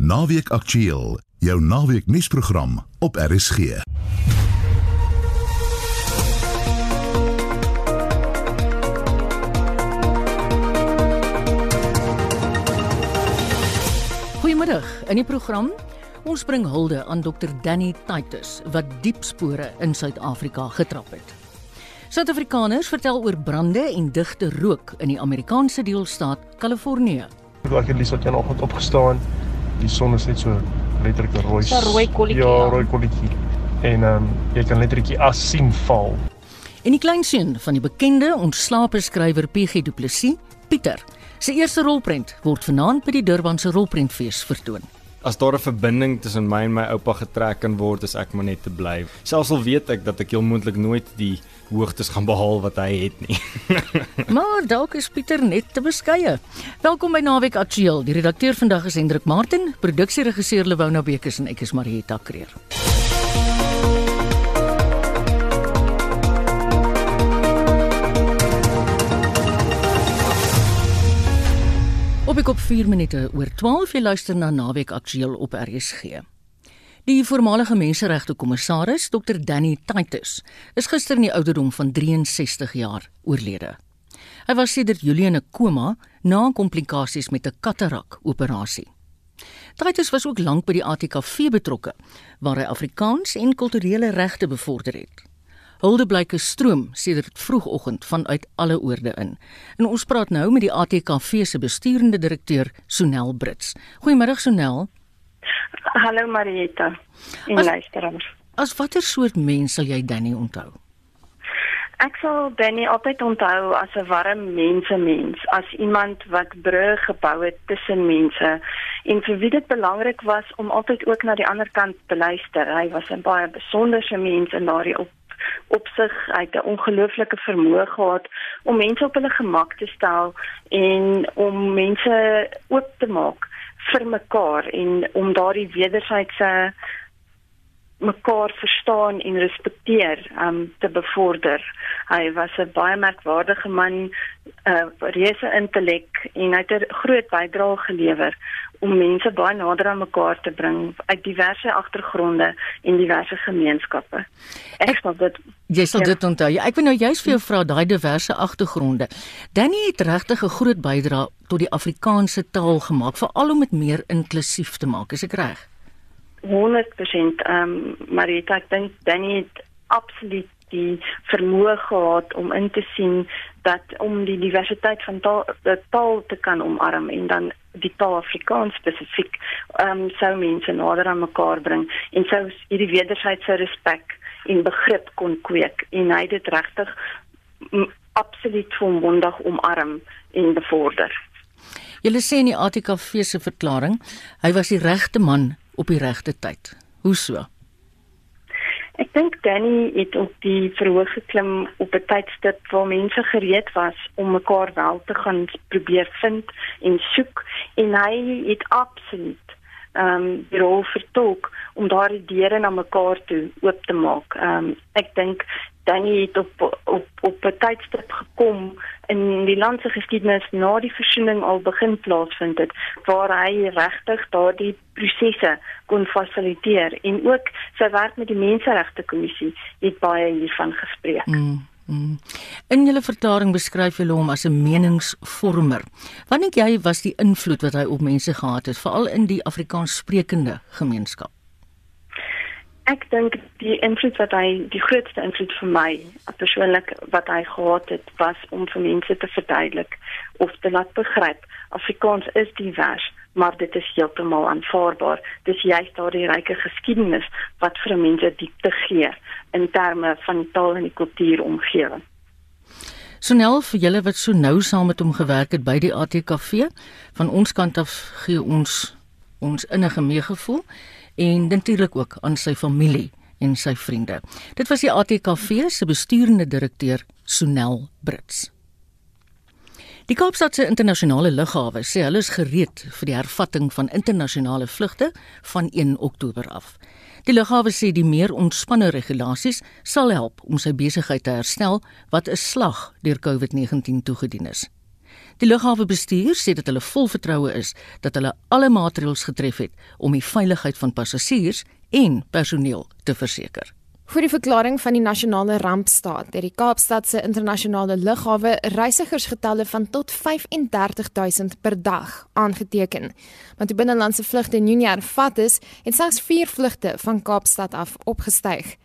Naweek Aktueel, jou naweek nuusprogram op RSG. Goeiemiddag. In die program ons bring hulde aan Dr Danny Titus wat diep spore in Suid-Afrika getrap het. Suid-Afrikaners vertel oor brande en digte rook in die Amerikaanse deelstaat Kalifornië. Ek het Liesel teen oggend opgestaan. Die son is net so letterlik 'n rooi. So rooi kolletjie, Ja, rooi kolletjie. En ehm um, jy kan letterlik as sien val. En die kleinseun van die bekende ontslape skrywer PG Du Plessis, Pieter, sy eerste rolprent word vanaand by die Durbanse rolprentfees vertoon. As daar 'n verbinding tussen my en my oupa getrek kan word, is ek maar net te bly. Selfs al weet ek dat ek heel moontlik nooit die hoogtes gaan behaal wat hy het nie. Maar dalk is Pieter net te beskeie. Welkom by Naweek Aktueel. Die redakteur vandag is Hendrik Martin, produksieregisseur Lewona Bekes en ek is Marieta Kreer. Op ek op 4 minute oor 12 jy luister na Naweek Aktueel op RSG. Die voormalige menseregte kommissaris, Dr Danny Titus, is gister in die ouderdom van 63 jaar oorlede. Hy was sedert Julie in 'n koma na komplikasies met 'n katarak operasie. Titus was ook lank by die ATKV betrokke waar hy Afrikaans en kulturele regte bevorder het. Huldeblyke stroom sedert vroegoggend vanuit alle oorde in. En ons praat nou met die ATKV se besturende direkteur, Sonel Brits. Goeiemôre Sonel. Hallo Marietta en As- luisteraars. As watter soort mens sal jy Danny onthou? Ek sal Danny altyd onthou as 'n warm mensemens, as iemand wat brûe gebou het tussen mense en vir wie dit belangrik was om altyd ook na die ander kant te luister. Hy was 'n baie besonderse mens in daardie op opsig. Hy het 'n ongelooflike vermoë gehad om mense op hulle gemak te stel en om mense oop te maak vir mekaar en om daardie wederwysige mekaar verstaan en respekteer um te bevorder. Hy was 'n baie merkwaardige man, 'n uh, reuse intellek en hy het 'n groot bydrae gelewer om mense baie nader aan mekaar te bring uit diverse agtergronde en diverse gemeenskappe. Ek sal dit Jy sal Ja. dit onthou. Ja, ek wil nou juist vir jou vra daai diverse agtergronde. Danny het regtig 'n groot bydrae tot die Afrikaanse taal gemaak, veral om dit meer inklusief te maak, is ek reg? 100% ehm um, Marita ek dink Danny het absoluut die vermoë gehad om in te sien dat om die diversiteit van taal, die taal te kan omarm en dan die taal Afrikaans spesifiek ehm um, sou mense nader aan mekaar bring en sou hierdie wederwysige respek en begrip kon kweek en hy dit regtig mm, absoluut volmondig omarm en bevorder. Julle sê in die ATKV se verklaring, hy was die regte man op die regte tyd. Hoe so? Ek dink Danny het op die verhoog geklim op 'n tydstip waar mense gereed was om mekaar wel te gaan probeer vind en soek en hy het absoluut ehm um, die rol vertolk om daardie deure na mekaar toe oop te maak. Ehm um, ek dink Danny het op op op 'n tydstip gekom in die land se geskiedenis na die versoening al begin plaasvind het waar hy regtig daardie prosesse kon fasiliteer en ook sy werk met die menseregte kommissie het baie hiervan gespreek. Mm, mm. In julle verklaring beskryf julle hom as 'n meningsvormer. Wat dink jy was die invloed wat hy op mense gehad het, veral in die Afrikaans sprekende gemeenskap? Ek dink die invloed wat hy die grootste invloed vir my persoonlik wat hy gehad het was om vir mense te verduidelik of te laat begryp Afrikaans is divers, maar dit is heeltemal aanvaarbaar. Dis juist daardie ryke geskiedenis wat vir mense diepte gee in terme van taal en die kultuuromgewing. Sonel vir julle wat so nou saam met hom gewerk het by die ATKV, van ons kant af gee ons ons innige meegevoel en natuurlik ook aan sy familie en sy vriende. Dit was die ATKV se besturende direkteur Sonel Brits. Die Kaapstadse internasionale lughawe sê hulle is gereed vir die hervatting van internasionale vlugte van 1 Oktober af. Die lughawe sê die meer ontspanne regulasies sal help om sy besigheid te herstel wat 'n slag deur COVID-19 toegedien is. Die lughawebestuur sê dat hulle vol vertroue is dat hulle alle maatreëls getref het om die veiligheid van passasiers en personeel te verseker. Vir die verklaring van die nasionale rampstaat het die Kaapstad se internasionale lughawe reisigersgetalle van tot 35000 per dag aangeteken. Want die binnelandse vlugte in Junie hervat is, het slegs 4 vlugte van Kaapstad af opgestyg.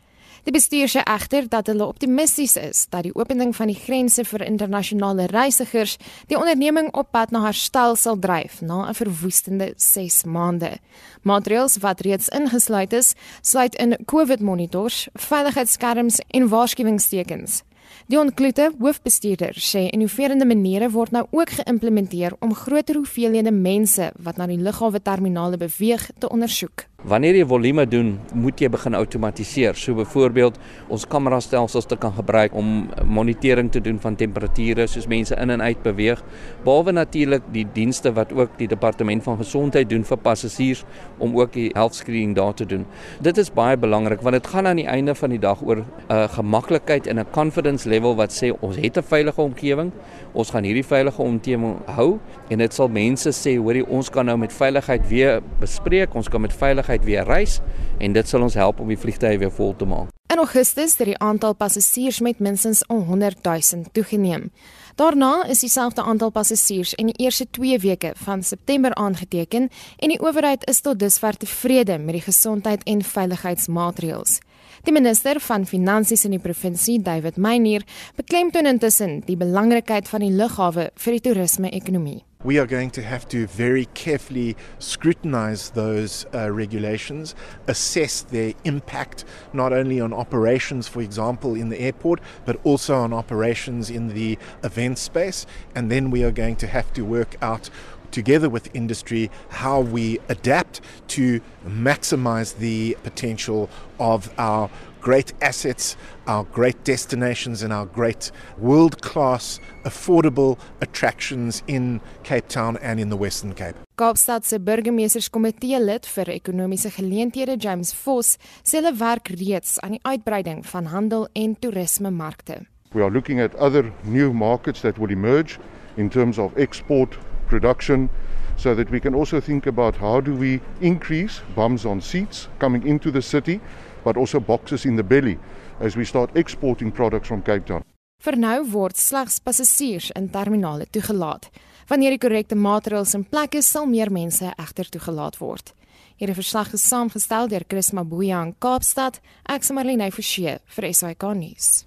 Die bestuur sê egter dat hulle optimisties is dat die opening van die grense vir internasionale reisigers die onderneming op pad na herstel sal dryf na 'n verwoestende 6 maande. Maatreëls wat reeds ingesluit is, sluit in COVID-monitors, veiligheidsskerms en waarskuwingstekens. Dion Klute, hoofbestuurder, sê innoverende maniere word nou ook geïmplementeer om groter hoeveelhede mense wat na die lughawe terminale beweeg te ondersoek. Wanneer jy volume doen, moet jy begin outomatiseer. So byvoorbeeld ons kamerastelsels te kan gebruik om monitering te doen van temperature soos mense in en uit beweeg. Behalwe natuurlik die dienste wat ook die departement van gesondheid doen vir passasiers om ook die health screening daar te doen. Dit is baie belangrik want dit gaan aan die einde van die dag oor 'n uh, gemaklikheid en 'n confidence level wat sê ons het 'n veilige omgewing. Ons gaan hierdie veilige omgewing hou en dit sal mense sê hoorie ons kan nou met veiligheid weer bespreek. Ons kan met veiligheid veiligheid weer reis en dit sal ons help om die vliegtye weer vol te maak. In Augustus het die aantal passasiers met minstens 100 000 toegeneem. Daarna is dieselfde aantal passasiers in die eerste 2 weke van September aangeteken en die owerheid is tot dusver tevrede met die gesondheid en veiligheidsmaatreëls. Die minister van Finansies in die provinsie, David Meyer, beklemtoon intussen die belangrikheid van die lughawe vir die toerisme-ekonomie. We are going to have to very carefully scrutinize those uh, regulations, assess their impact not only on operations, for example, in the airport, but also on operations in the event space. And then we are going to have to work out together with industry how we adapt to maximize the potential of our great assets, our great destinations, and our great world class, affordable attractions in Cape Town and in the Western Cape. Kaapstad se burgemeesterskomitee lid vir ekonomiese geleenthede James Vos sê hulle werk reeds aan die uitbreiding van handel en toerisme markte. We are looking at other new markets that will emerge in terms of export production so that we can also think about how do we increase bums on seats coming into the city but also boxes in the belly as we start exporting products from Cape Town. Vir nou word slegs passasiers in terminale toegelaat. Wanneer die korrekte maatreëls in plek is, sal meer mense egter toegelaat word. Hierdie verslag is saamgestel deur Chris Mabuya in Kaapstad, ek is Marlene Forsie vir SAK nuus.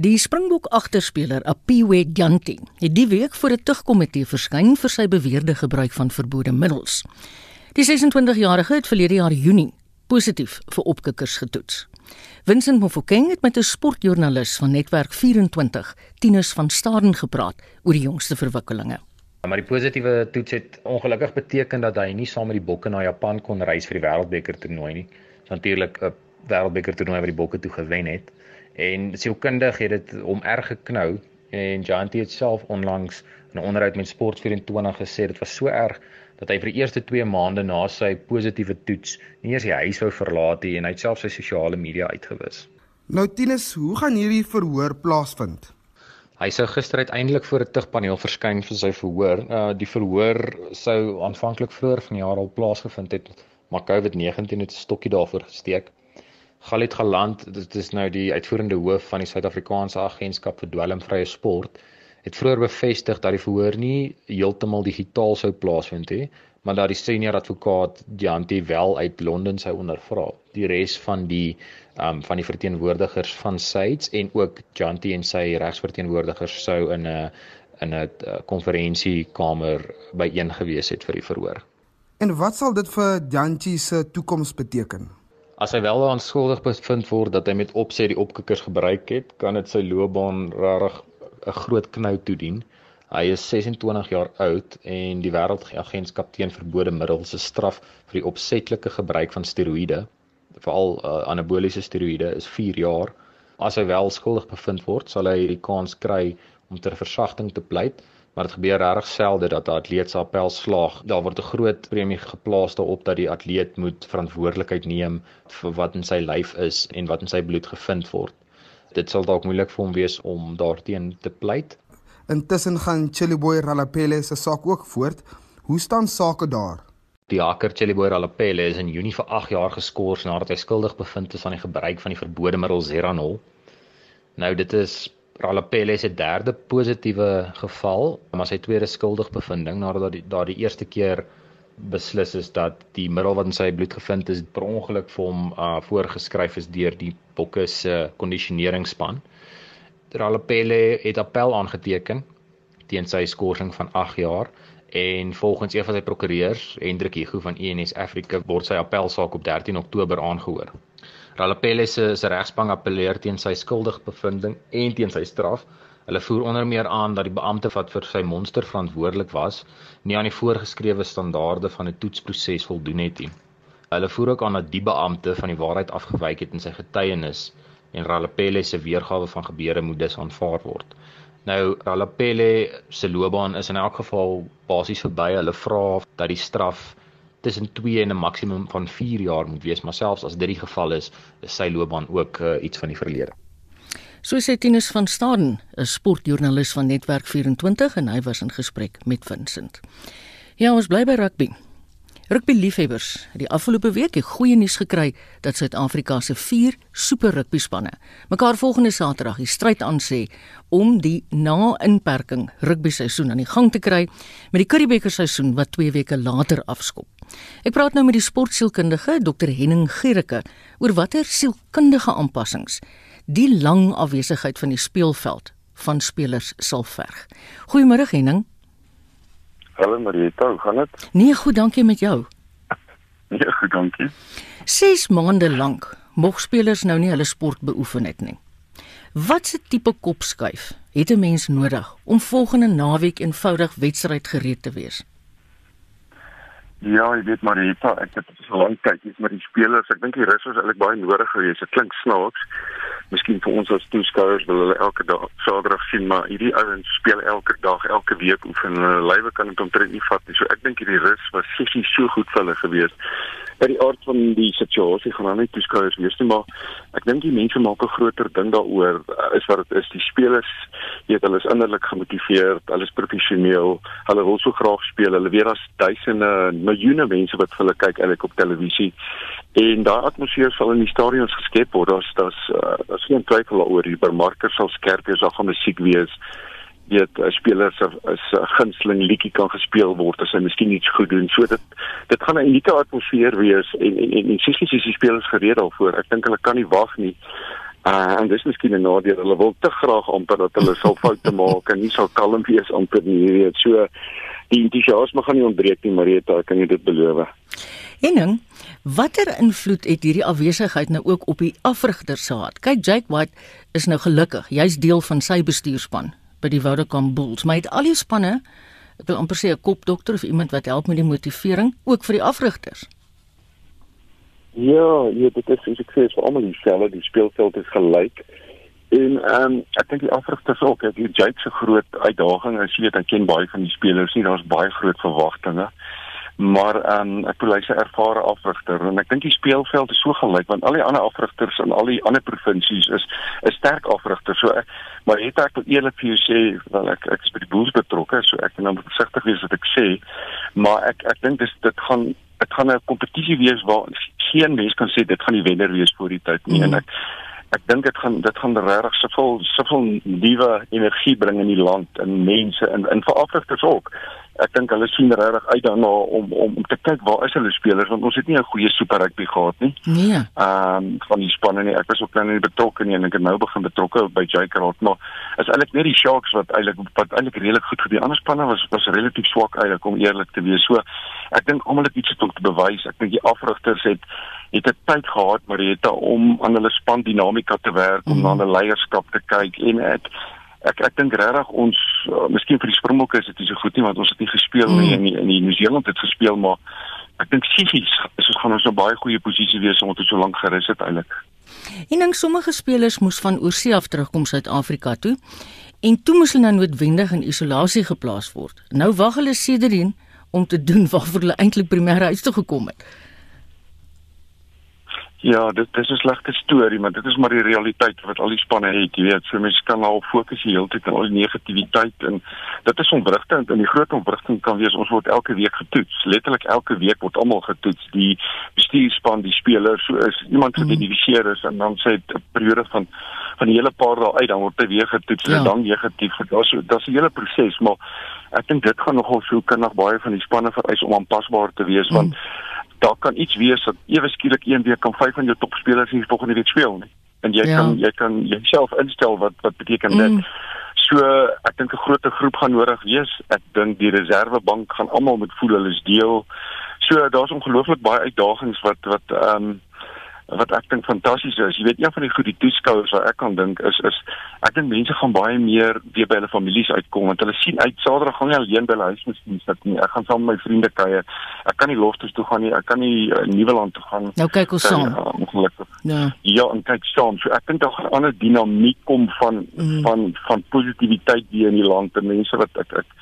Die Springbok agterspeler Apiwe Gyanti het die week voor 'n tugkomitee verskyn vir sy beweerde gebruik van verbode middels. Die 26-jarige het verlede jaar Junie positief vir opkikkers getoets. Vincent Mofokeng het met 'n sportjoernalis van Netwerk 24, Tinus van Staden gepraat oor die jongste verwikkelinge. Maar die positiewe toets het ongelukkig beteken dat hy nie saam met die Bokke na Japan kon reis vir die Wêreldbeker toernooi nie. Dit natuurlik 'n Wêreldbeker toernooi wat die Bokke toe gewen het. En sielkundig het dit hom erg geknou en Janti het self onlangs 'n onderhoud met Sport24 gesê dit was so erg dat hy vir die eerste 2 maande na sy positiewe toets nie eers die huis wou verlaat nie en hy het self sy sosiale media uitgewis. Nou Tinus, hoe gaan hierdie verhoor plaasvind? Hy sou gister uiteindelik voor 'n tugpaneel verskyn vir sy verhoor. Uh die verhoor sou aanvanklik vroeër vanjaar al plaasgevind het, maar COVID-19 het 'n stokkie daarvoor gesteek. Galit Galant, dit is nou die uitvoerende hoof van die Suid-Afrikaanse Agentskap vir Dwelmvrye Sport, het vroeër bevestig dat die verhoor nie heeltemal digitaal sou plaasvind nie, maar dat die senior advokaat Janti wel uit Londen sou ondervra. Die res van die um van die verteenwoordigers van SAIDS en ook Janti en sy regsverteenwoordigers sou in 'n in 'n uh, konferensiekamer byeen gewees het vir die verhoor. En wat sal dit vir Janti se toekoms beteken? As hy wel aanskuldig bevind word dat hy met opset die opkikkers gebruik het, kan dit sy loopbaan regtig 'n groot knou toedien. Hy is 26 jaar oud en die Wêreldagentskap teen verbode middels se straf vir die opsetlike gebruik van steroïde, veral uh, anaboliese steroïde, is 4 jaar. As hy wel skuldig bevind word, sal hy die kans kry om ter versagting te pleit, maar dit gebeur regtig selde dat 'n atleet se appel slaag. Daar word 'n groot premie geplaas daarop dat die atleet moet verantwoordelikheid neem vir wat in sy lyf is en wat in sy bloed gevind word dit sal dalk moeilik vir hom wees om daarteen te pleit. Intussen gaan Chiliboy Ralapele se saak ook voort. Hoe staan sake daar? Die hacker Chiliboy Ralapele is in Junie vir 8 jaar geskort nadat hy skuldig bevind is aan die gebruik van die verbode middel Zeranol. Nou dit is Ralapele se derde positiewe geval, maar sy tweede skuldig bevinding nadat die daardie eerste keer beslis is dat die middel wat in sy bloed gevind is per ongeluk vir hom uh, voorgeskryf is deur die Bokke se kondisioneringsspan. Ralapele het appel aangeteken teen sy skorsing van 8 jaar en volgens een van sy prokureurs, Hendrik Hugo van ENS Africa, word sy appelsaak op 13 Oktober aangehoor. Ralapele se regsbank appeleer teen sy skuldige bevinding en teen sy straf. Hulle voer onder meer aan dat die beampte wat vir sy monster verantwoordelik was, nie aan die voorgeskrewe standaarde van 'n toetsproses voldoen het nie. Hulle voer ook aan dat die beampte van die waarheid afgewyk het in sy getuienis en Ralapele se weergawe van gebeure moet dus aanvaar word. Nou Ralapele se loopbaan is in elk geval basies verby. Hulle vra dat die straf tussen 2 en 'n maksimum van 4 jaar moet wees, maar selfs as dit die geval is, is sy loopbaan ook uh, iets van die verlede. So sê Tinus van Staden, 'n sportjoernalis van Netwerk 24 en hy was in gesprek met Vincent. Ja, ons bly by rugby. Rugby liefhebbers het die afgelope week die goeie nuus gekry dat Suid-Afrika se 4 super rugby spanne mekaar volgende Saterdag die stryd aan sê om die na-inperking rugby seisoen aan die gang te kry met die Curriebeeker seisoen wat 2 weke later afskop. Ek praat nou met die sportsielkundige Dr Henning Gericke oor watter sielkundige aanpassings die lang afwesigheid van die speelveld van spelers sal verg. Goeiemôre Henning. Hallo Marieta, hoe gaan dit? Nee, goed, dankie met jou. Nee, goed, dankie. 6 maande lank mog spelers nou nie hulle sport beoefen het nie. Watse tipe kopskuif het 'n mens nodig om volgende naweek eenvoudig wedstryd gereed te wees? Ja, jy weet Marieta, ek het so lank kyk iets met die spelers. Ek dink die rus was eintlik baie nodig geweest. Dit klink snaaks. Miskien vir ons as toeskouers wil hulle elke dag Saterdag sien, maar hierdie ouens speel elke dag, elke week oefen. Hulle lywe kan dit omtrent nie vat nie. So ek dink hierdie rus was sessie so goed vir hulle geweest. By die aard van die situasie gaan hulle nie toeskouers wees nie, maar ek dink die mense maak 'n groter ding daaroor is wat dit is. Die spelers, jy weet, hulle is innerlik gemotiveerd, hulle is professioneel, hulle wil so graag speel. Hulle weet daar's duisende, miljoene mense wat vir hulle kyk eintlik op televisie. En daai atmosfeer sal in die stadions geskep word. Daar's daar's uh, daar's geen twyfel daaroor. Die bemarker sal skerp wees, daar gaan musiek wees. Weet, 'n speler se 'n gunsteling liedjie kan gespeel word as hy miskien iets goed doen. So dit dit gaan 'n unieke atmosfeer wees en en en, en sies is die spelers gereed daarvoor. Ek dink hulle kan nie wag nie. Uh, en dis miskien 'n nadeel. Hulle wil te graag amper dat hulle sal foute maak en nie sal kalm wees amper nie, jy weet. So die entoesiasme gaan nie ontbreek nie, Marita, kan jou dit beloof. Henning, watter invloed het hierdie afwesigheid nou ook op die afrigters gehad? Kyk, Jake White is nou gelukkig, jy's deel van sy bestuurspan by die Vodacom Bulls, maar het al die spanne, ek wil amper sê 'n kopdokter of iemand wat help met die motivering ook vir die afrigters. Ja, ja, dit is soos ek sê, vir almal dieselfde, die speelveld is gelyk. En ehm um, ek dink die afrigters ook, ek weet Jake se groot uitdaging is jy weet hy ken baie van die spelers nie, daar's baie groot verwagtinge. Maar ehm um, ek voel hy's 'n ervare afrigter en ek dink die speelveld is so gelyk want al die ander afrigters in al die ander provinsies is is sterk afrigters. So ek, maar het ek wil eerlik vir jou sê, wel ek ek is by die Bulls betrokke, so ek moet nou versigtig wees wat ek sê, maar ek ek dink dis dit gaan dit gaan 'n kompetisie wees waar geen mens kan sê dit gaan die wenner wees voor die tyd nie mm. en ek ek dink dit gaan dit gaan regtig soveel soveel nuwe energie bring in die land en mense en in vir afrigters ook ek dink hulle sien regtig uit daarna om om om te kyk waar is hulle spelers want ons het nie 'n goeie super rugby gehad nie. Nee. Ehm um, van die spanne nie. Ek was ook nou nie betrokke nie en ek het nou begin betrokke by Jacarot, maar is eintlik net die Sharks wat eintlik wat eintlik redelik goed gedoen. Ander spanne was was relatief swak eintlik om eerlik te wees. So ek dink almal het iets om te bewys. Ek dink die afrigters het het 'n tyd gehad maar het om aan hulle span dinamika te werk, om mm. na hulle leierskap te kyk en ek ek ek dink regtig ons uh, miskien vir die Springbokke is dit nie so goed nie want ons het nie gespeel mm. nie in die, in die New Zealand het gespeel maar ek dink fisies is ons gaan ons 'n baie goeie posisie wees omdat ons so lank gerus het eintlik. En dan sommige spelers moes van oorsee af terugkom Suid-Afrika toe en toe moes hulle nou noodwendig in isolasie geplaas word. Nou wag hulle sedertdien om te doen waarvoor hulle eintlik primêr huis toe gekom het. Ja, dit, dit is 'n slegte storie, maar dit is maar die realiteit wat al die spanne het, jy weet. So mense kan nou fokus die hele tyd op al die negativiteit en dit is ontwrigtend en die groot ontwrigting kan wees ons word elke week getoets. Letterlik elke week word almal getoets. Die bestuurspan, die spelers, so is iemand geïdentifiseer is en dan sê 'n periode van van die hele paar dae uit dan word hy weer getoets ja. en dan negatief. Daar's daar's 'n hele proses, maar ek dink dit gaan nogal so kindig baie van die spanne vereis om aanpasbaar te wees want mm daar kan iets wees dat ewe skielik een week kan vyf van jou topspelers nie volgende week speel nie. En jy ja. kan jy kan jouself instel wat wat beteken dit? Mm. So ek dink 'n groot groep gaan nodig wees. Ek dink die reservebank gaan almal met voel hulle is deel. So daar's ongelooflik baie uitdagings wat wat ehm um, wat ek dink fantasties is. Jy weet een van die goeie toeskouers wat ek kan dink is is ek dink mense gaan baie meer weer by hulle families uitkom want hulle sien uit Saterdag gaan nie alleen by hulle huis miskien sit nie. Ek gaan saam met my vriende kuier. Ek kan nie loftes toe gaan nie. Ek kan nie uh, Nieuweland toe gaan. Nou kyk ons saam. Uh, ongelukkig. Ja. Ja, en kyk saam. So ek dink daar gaan 'n ander dinamiek kom van mm. van van positiwiteit hier in die land en mense wat ek ek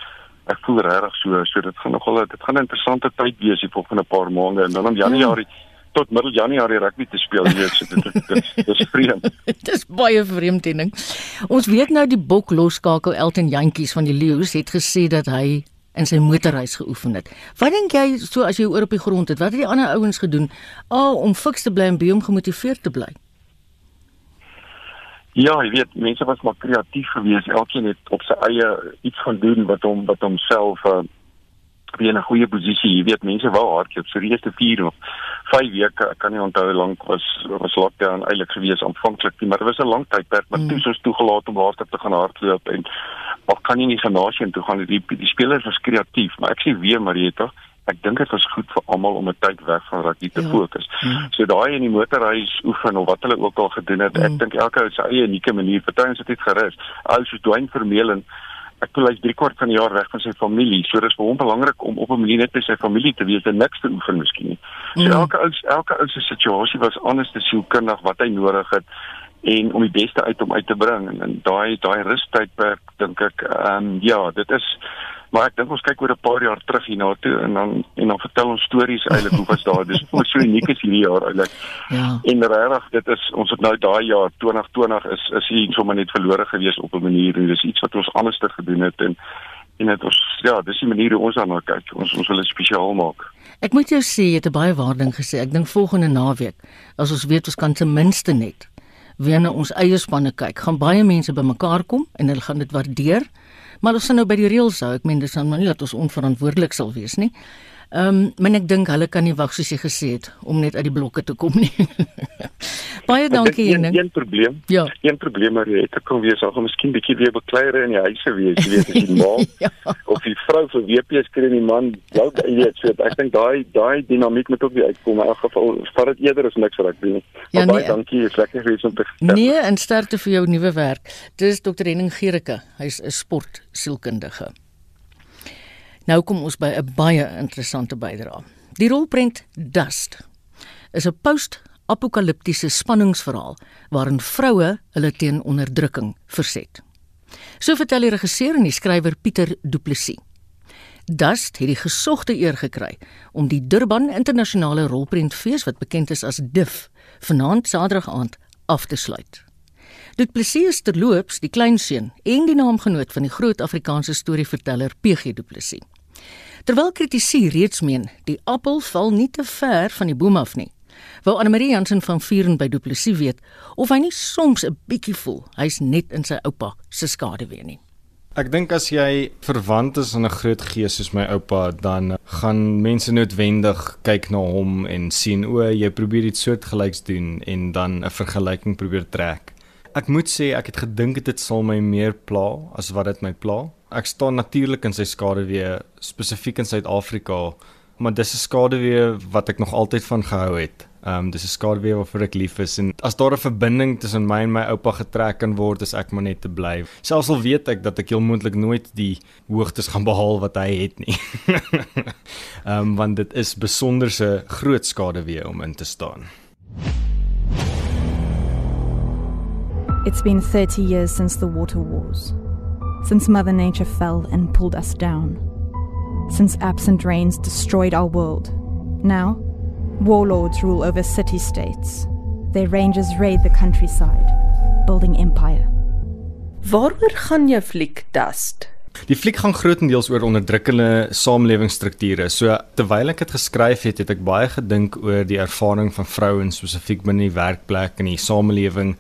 ek voel regtig so so dit gaan nogal dit gaan 'n interessante tyd wees die volgende paar maande en dan in Januarie mm tot middel Januarie rugby te speel weet so dit dit is vreemd. Dit is baie vreemd ding. Ons weet nou die bok loskakel Elton Jantjies van die Leeu's het gesê dat hy in sy motorhuis geoefen het. Wat dink jy so as jy oor op die grond het? Wat het die ander ouens gedoen? A om fiks te bly en B om gemotiveerd te bly. Ja, jy weet, mense was maar kreatief geweest. Elkeen het op sy eie iets gaan doen wat hom wat homself uh, weer 'n goeie posisie. Jy weet, mense wou hardloop so die eerste 4 of 5 weke, ek kan nie onthou hoe lank was was lockdown eintlik gewees aanvanklik nie, maar dit was 'n lang tydperk, maar mm. toe ons toegelaat om hardloop te gaan hardloop en of kan jy nie gimnasium toe gaan die die spelers was kreatief, maar ek sê weer Marieta, ek dink dit was goed vir almal om 'n tyd weg van rugby te ja. fokus. Mm. So daai in die motorhuis oefen of wat hulle ook al gedoen het, mm. ek dink elke ou se eie unieke manier. Party ons het dit gerus. Ou soos Dwayne Vermeulen ek wil hy's 3 kwart van die jaar weg van sy familie. So dis vir hom belangrik om op 'n manier net by sy familie te wees en niks te oefen miskien nie. So mm. elke ou elke ou se situasie was anders te sielkundig wat hy nodig het en om die beste uit hom uit te bring en, en daai daai rustydperk dink ek ehm um, ja, dit is Maar ek dink ons kyk oor 'n paar jaar terug hierna toe en dan en dan vertel ons stories eintlik hoe was daar. Dis so uniek is hierdie jaar eintlik. Ja. En regtig, dit is ons het nou daai jaar 2020 is is hier sommer net verlore gewees op 'n manier en dis iets wat ons anders te gedoen het en en dit ons ja, dis die manier hoe ons daarna kyk. Ons ons wil dit spesiaal maak. Ek moet jou sê jy het 'n baie waarding gesê. Ek dink volgende naweek as ons weet ons kan ten minste net weer na ons eie spanne kyk, gaan baie mense bymekaar kom en hulle gaan dit waardeer. Maar ons sien nou by die reëls hou. Ek meen dis maar nie dat ons onverantwoordelik sal wees nie. Ehm, um, men ek dink hulle kan nie wag soos jy gesê het om net uit die blokke te kom nie. Baie dankie een, een probleem. Ja. Een probleem maar jy het ek kon wees, alhoewel miskien bietjie weer bekleier in die huise wees, jy weet as die ma ja. of die vrou vir WP skree die man, jy weet, so ek dink daai daai dinamiek moet ook weer uitkom. In elk geval, vat dit eerder as niks wat ek doen. Ja, baie nee, dankie, is lekker gewees om te gestel. Nee, en sterkte vir jou nuwe werk. Dis Dr. Henning Gericke. Hy's 'n sportsielkundige. Nou kom ons by 'n baie interessante bydrae. Die rolprent Dust is 'n post-apokaliptiese spanningsverhaal waarin vroue hulle teen onderdrukking verset. So vertel die regisseur en die skrywer Pieter Du Plessis. Dust het die gesogte eer gekry om die Durban Internasionale Rolprentfees wat bekend is as DIF vanaand Saterdag aand af te sluit. Du Plessis is terloops die kleinseun en die naamgenoot van die groot Afrikaanse storieverteller PG Du Plessis. Terwyl kritici reeds meen die appel val nie te ver van die boom af nie. Wou Anne Marie Jansen van Vuren by Du Plessis weet of hy nie soms 'n bietjie voel hy's net in sy oupa se skaduwee nie. Ek dink as jy verwant is aan 'n groot gees soos my oupa, dan gaan mense noodwendig kyk na hom en sien o, jy probeer iets soortgelyks doen en dan 'n vergelyking probeer trek. Ek moet sê ek het gedink dit sal my meer pla as wat dit my pla ek staan natuurlik in sy skaduwee spesifiek in Suid-Afrika, maar dis 'n skaduwee wat ek nog altyd van gehou het. Ehm um, dis 'n skaduwee waarvoor ek lief is en as daar 'n verbinding tussen my en my oupa getrek kan word, is ek maar net te bly. Selfs al weet ek dat ek heel moontlik nooit die hoogtes gaan behaal wat hy het nie. Ehm um, want dit is besonderse groot skaduwee om in te staan. It's been 30 years since the water wars. Since Mother Nature fell and pulled us down, since absent rains destroyed our world. Now, Warlords rule over city states. Their rangers raid the countryside, building empire. Waaroor gaan jou fliek Dust? Die fliek gaan grootendeels oor onderdrukkende samelewingsstrukture. So terwyl ek dit geskryf het, het ek baie gedink oor die ervaring van vrouens spesifiek binne die werkplek en die samelewing.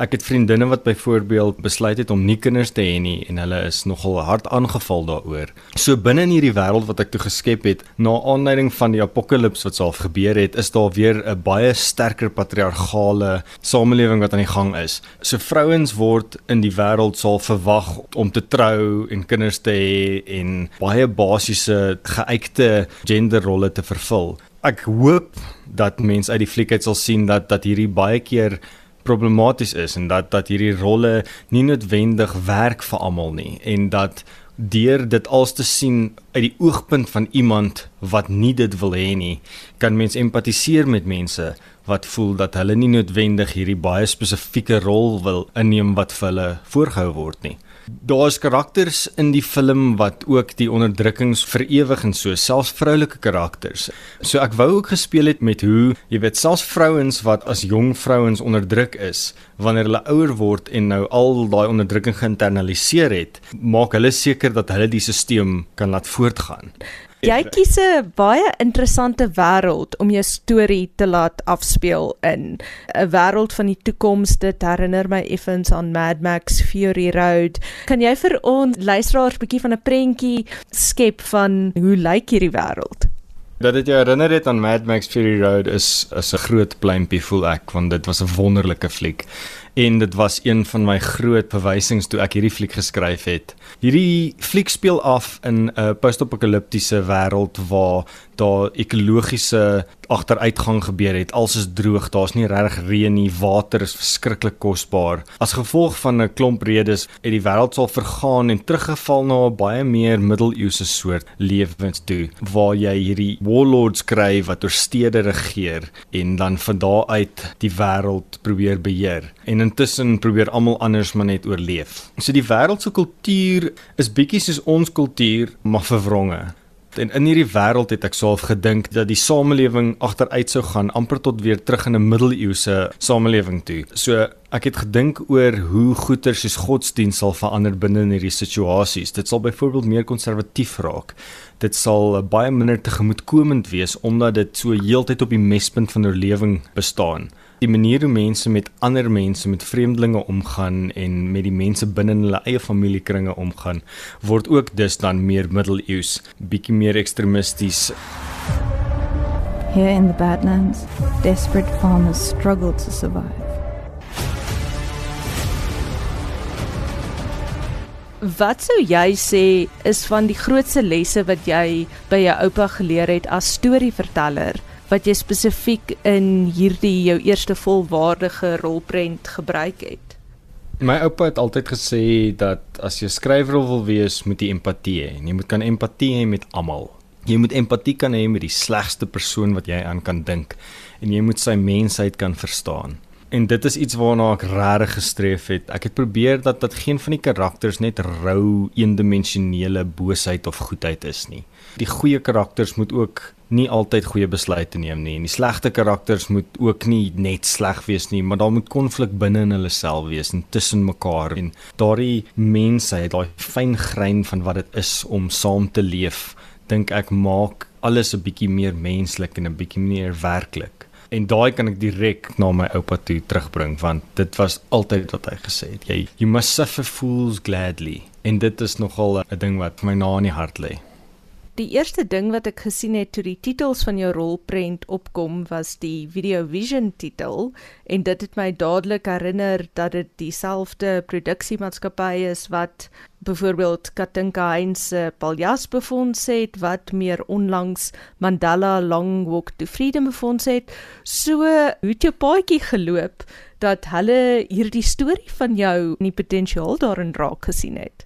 Ek het vriendinne wat byvoorbeeld besluit het om nie kinders te hê nie en hulle is nogal hard aangeval daaroor. So binne in hierdie wêreld wat ek toe geskep het, na aanleiding van die apokalips wat self gebeur het, is daar weer 'n baie sterker patriargale samelewing wat aan die gang is. So vrouens word in die wêreld sal verwag om te trou en kinders te hê en baie basiese geuite genderrolle te vervul. Ek hoop dat mense uit die fliek uit sal sien dat dat hierdie baie keer problematies is en dat dat hierdie rolle nie noodwendig werk vir almal nie en dat deur dit als te sien uit die oogpunt van iemand wat nie dit wil hê nie kan mens empatiseer met mense wat voel dat hulle nie noodwendig hierdie baie spesifieke rol wil inneem wat vir hulle voorgehou word nie Daar's karakters in die film wat ook die onderdrukkings verewig en so, selfs vroulike karakters. So ek wou ook gespeel het met hoe, jy weet, selfs vrouens wat as jong vrouens onderdruk is, wanneer hulle ouer word en nou al daai onderdrukking geïnternaliseer het, maak hulle seker dat hulle die stelsel kan laat voortgaan. Jy kies 'n baie interessante wêreld om jou storie te laat afspeel in. 'n Wêreld van die toekoms. Dit herinner my effens aan Mad Max Fury Road. Kan jy vir ons luisteraars 'n bietjie van 'n prentjie skep van hoe lyk hierdie wêreld? Dat dit jou herinner het aan Mad Max Fury Road is is 'n groot pleintjie voel ek want dit was 'n wonderlike fliek en dit was een van my groot bewysings toe ek hierdie fliek geskryf het. Hierdie fliek speel af in 'n post-apokaliptiese wêreld waar daar ekologiese agteruitgang gebeur het. Alles is droog, daar's nie regtig reën nie, water is verskriklik kosbaar. As gevolg van 'n klomp redes het die wêreld sal vergaan en teruggeval na 'n baie meer middeleeuse soort lewens toe waar jy hierdie warlords kry wat oor stede regeer en dan van daar uit die wêreld probeer beheer. En intussen probeer almal anders maar net oorleef. So die wêreld se kultuur is bietjie soos ons kultuur, maar verwronge. En in hierdie wêreld het ek self gedink dat die samelewing agteruit sou gaan amper tot weer terug in 'n middeleeuse samelewing toe. So ek het gedink oor hoe goeder soos godsdienst sal verander binne in hierdie situasies. Dit sal byvoorbeeld meer konservatief raak. Dit sal baie minder tegemoetkomend wees omdat dit so heeltyd op die mespunt van oorlewing bestaan die manier hoe mense met ander mense, met vreemdelinge omgaan en met die mense binne hulle eie familiekringe omgaan, word ook dus dan meer middeleeus, bietjie meer ekstremisties. Here in the Badlands, desperate farmers struggle to survive. Wat sou jy sê is van die grootste lesse wat jy by jou oupa geleer het as storieverteller? Wat jy spesifiek in hierdie jou eerste volwaardige rolprent gebruik het? My oupa het altyd gesê dat as jy skrywer wil wees, moet jy empatie hê. Jy moet kan empatie hê met almal. Jy moet empatie kan hê met die slegste persoon wat jy aan kan dink en jy moet sy mensheid kan verstaan. En dit is iets waarna ek regtig gestreef het. Ek het probeer dat dat geen van die karakters net rou, eendimensionele boosheid of goedheid is nie. Die goeie karakters moet ook nie altyd goeie besluite neem nie en die slegte karakters moet ook nie net sleg wees nie, maar daar moet konflik binne in hulle self wees en tussen mekaar en daardie mensheid, daai fyn grein van wat dit is om saam te leef, dink ek maak alles 'n bietjie meer menslik en 'n bietjie meer werklik. En daai kan ek direk na my oupa toe terugbring want dit was altyd wat hy gesê het. Jy you must suffer fools gladly. En dit is nogal 'n ding wat my na in die hart lê. Die eerste ding wat ek gesien het toe die titels van jou rolprent opkom was die Video Vision titel en dit het my dadelik herinner dat dit dieselfde produksiemaatskappy is wat byvoorbeeld Katinka Heinz se Paljas befonds het wat meer onlangs Mandela Long Walk to Freedom befonds het. So hoe het jou paadjie geloop dat hulle hierdie storie van jou en die potensiaal daarin raak gesien het?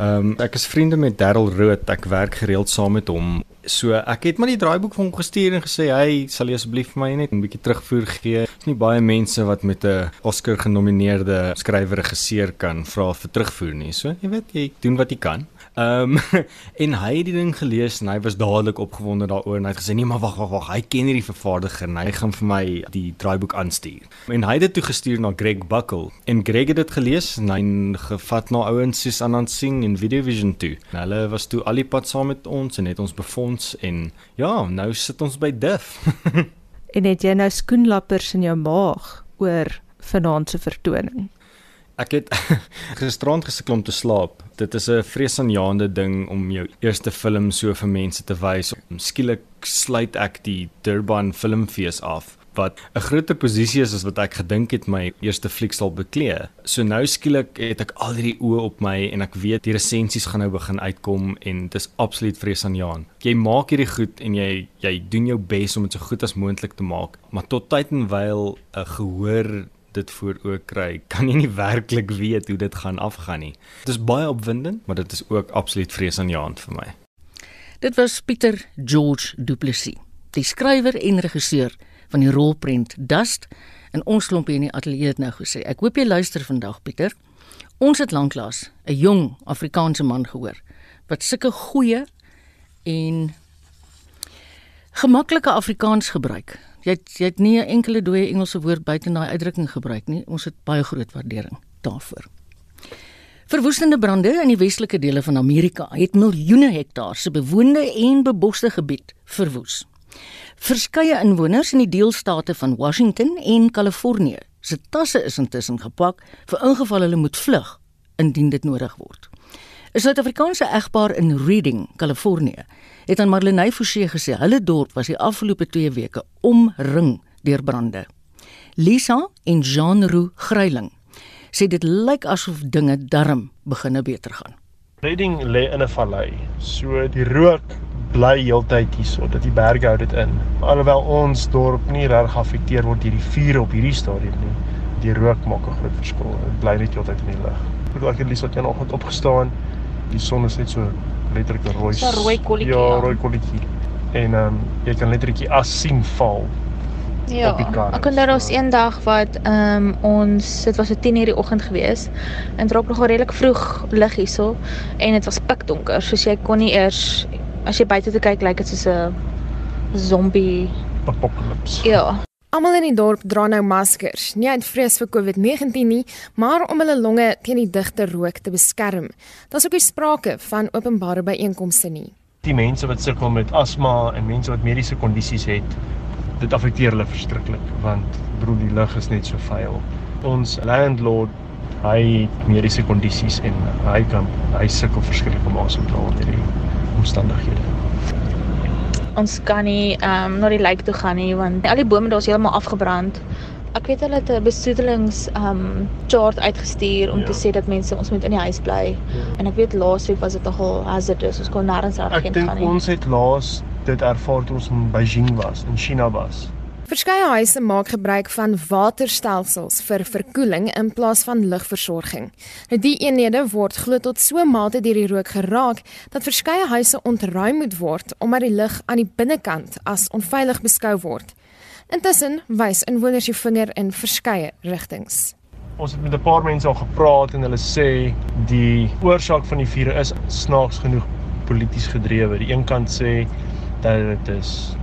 Ehm um, ek is vriende met Darryl Rood. Ek werk gereeld saam met hom. So ek het maar die draaiboek vir hom gestuur en gesê, "Hey, sal jy asseblief vir my net 'n bietjie terugvoer gee?" Daar's nie baie mense wat met 'n Oscar genomineerde skrywer regisseur kan vra vir terugvoer nie. So jy weet, jy doen wat jy kan. Ehm um, en hy het die ding gelees en hy was dadelik opgewonde daaroor en hy het gesê nee maar wag wag wag, hy ken hierdie vervaardiger en hy gaan vir my die draaiboek aanstuur. En hy het dit toe gestuur na Greg Buckle en Greg het dit gelees en hy gevat na ouens soos Anand Singh en Video Vision toe. En hulle was toe al die pad saam met ons en het ons befonds en ja, nou sit ons by Diff. en het jy nou skoenlappers in jou maag oor vanaand se vertoning? Ek het gisterand gesukkel om te slaap. Dit is 'n vreesaanjaende ding om jou eerste film so vir mense te wys. Skielik sluit ek die Durban Filmfees af wat 'n groter posisie is as wat ek gedink het my eerste fliek sal beklee. So nou skielik het ek al hierdie oë op my en ek weet die resensies gaan nou begin uitkom en dit is absoluut vreesaanjaend. Jy maak hierdie goed en jy jy doen jou bes om dit so goed as moontlik te maak, maar tot tyd en wyl 'n gehoor dit voor ook kry, kan jy nie werklik weet hoe dit gaan afgaan nie. Dit is baie opwindend, maar dit is ook absoluut vreesaanjaend vir my. Dit was Pieter George Du Plessis, die skrywer en regisseur van die rolprent Dust en ons klompie in die ateljee het nou gesê. Ek hoop jy luister vandag Pieter. Ons het lanklaas 'n jong Afrikaanse man gehoor wat sulke goeie en gemaklike Afrikaans gebruik jy het, jy het nie 'n enkele dooie Engelse woord buite daai uitdrukking gebruik nie. Ons het baie groot waardering daarvoor. Verwoestende brande in die westelike dele van Amerika het miljoene hektaar se bewoonde en beboste gebied verwoes. Verskeie inwoners in die deelstate van Washington en Kalifornië se tasse is intussen gepak vir ingeval hulle moet vlug indien dit nodig word. 'n Suid-Afrikaanse egpaar in Reading, Kalifornië, het aan Marlenae Forsie gesê hulle dorp was die afgelope 2 weke omring deur brande. Lisa en Jean Roux Gryiling sê dit lyk asof dinge darm begine beter gaan. Reading lê in 'n vallei, so die rook bly heeltyd hierso, dat die berge hou dit in. Alhoewel ons dorp nie reg geaffekteer word deur die vuur op hierdie stadium nie, die rook maak 'n groot verskil. Dit bly net heeltyd in die lug. Ek het Lisa teen oggend opgestaan die son is net so letterlik 'n rooi. 'n rooi kolletjie. Ja, rooi kolletjie. En ehm um, jy kan letterlik die as sien val. Ja. Ek kon daar ons eendag wat ehm um, ons dit was 'n 10:00 die oggend gewees en dit raak nog redelik vroeg lig hierso en dit was pikdonker, soos jy kon nie eers as jy buite te kyk lyk dit soos 'n zombie apocalypse. Ja. Almal in die dorp dra nou maskers, nie uit vrees vir COVID-19 nie, maar om hulle longe teen die digte rook te beskerm. Daar's ook nie sprake van openbare byeenkomste nie. Die mense wat sukkel met asma en mense wat mediese kondisies het, dit affekteer hulle verskriklik want broer die lug is net so vuil. Ons landlord, hy het mediese kondisies en hy kan hy sukkel verskriklik om asem te haal in hierdie omstandighede ons kan nie ehm um, na die lijk toe gaan nie want al die bome daar is heeltemal afgebrand. Ek weet hulle het 'n besoedelings ehm um, chart uitgestuur om ja. te sê dat mense ons moet in die huis bly. Ja. En ek weet laasweek was dit nogal hazardous. Ons kon nêrens reg gaan nie. Ek dink ons het laas dit ervaar toe ons in Beijing was, in China was. Verskeie huise maak gebruik van waterstelsels vir verkoeling in plaas van lugversorging. Nou die eenhede word glo tot so mate deur die rook geraak dat verskeie huise ontruim moet word omdat die lug aan die binnekant as onveilig beskou word. Intussen wys inwoners die vinger in verskeie rigtings. Ons het met 'n paar mense al gepraat en hulle sê die oorsaak van die vuur is snaaks genoeg polities gedrewe. Die een kant sê dat dit is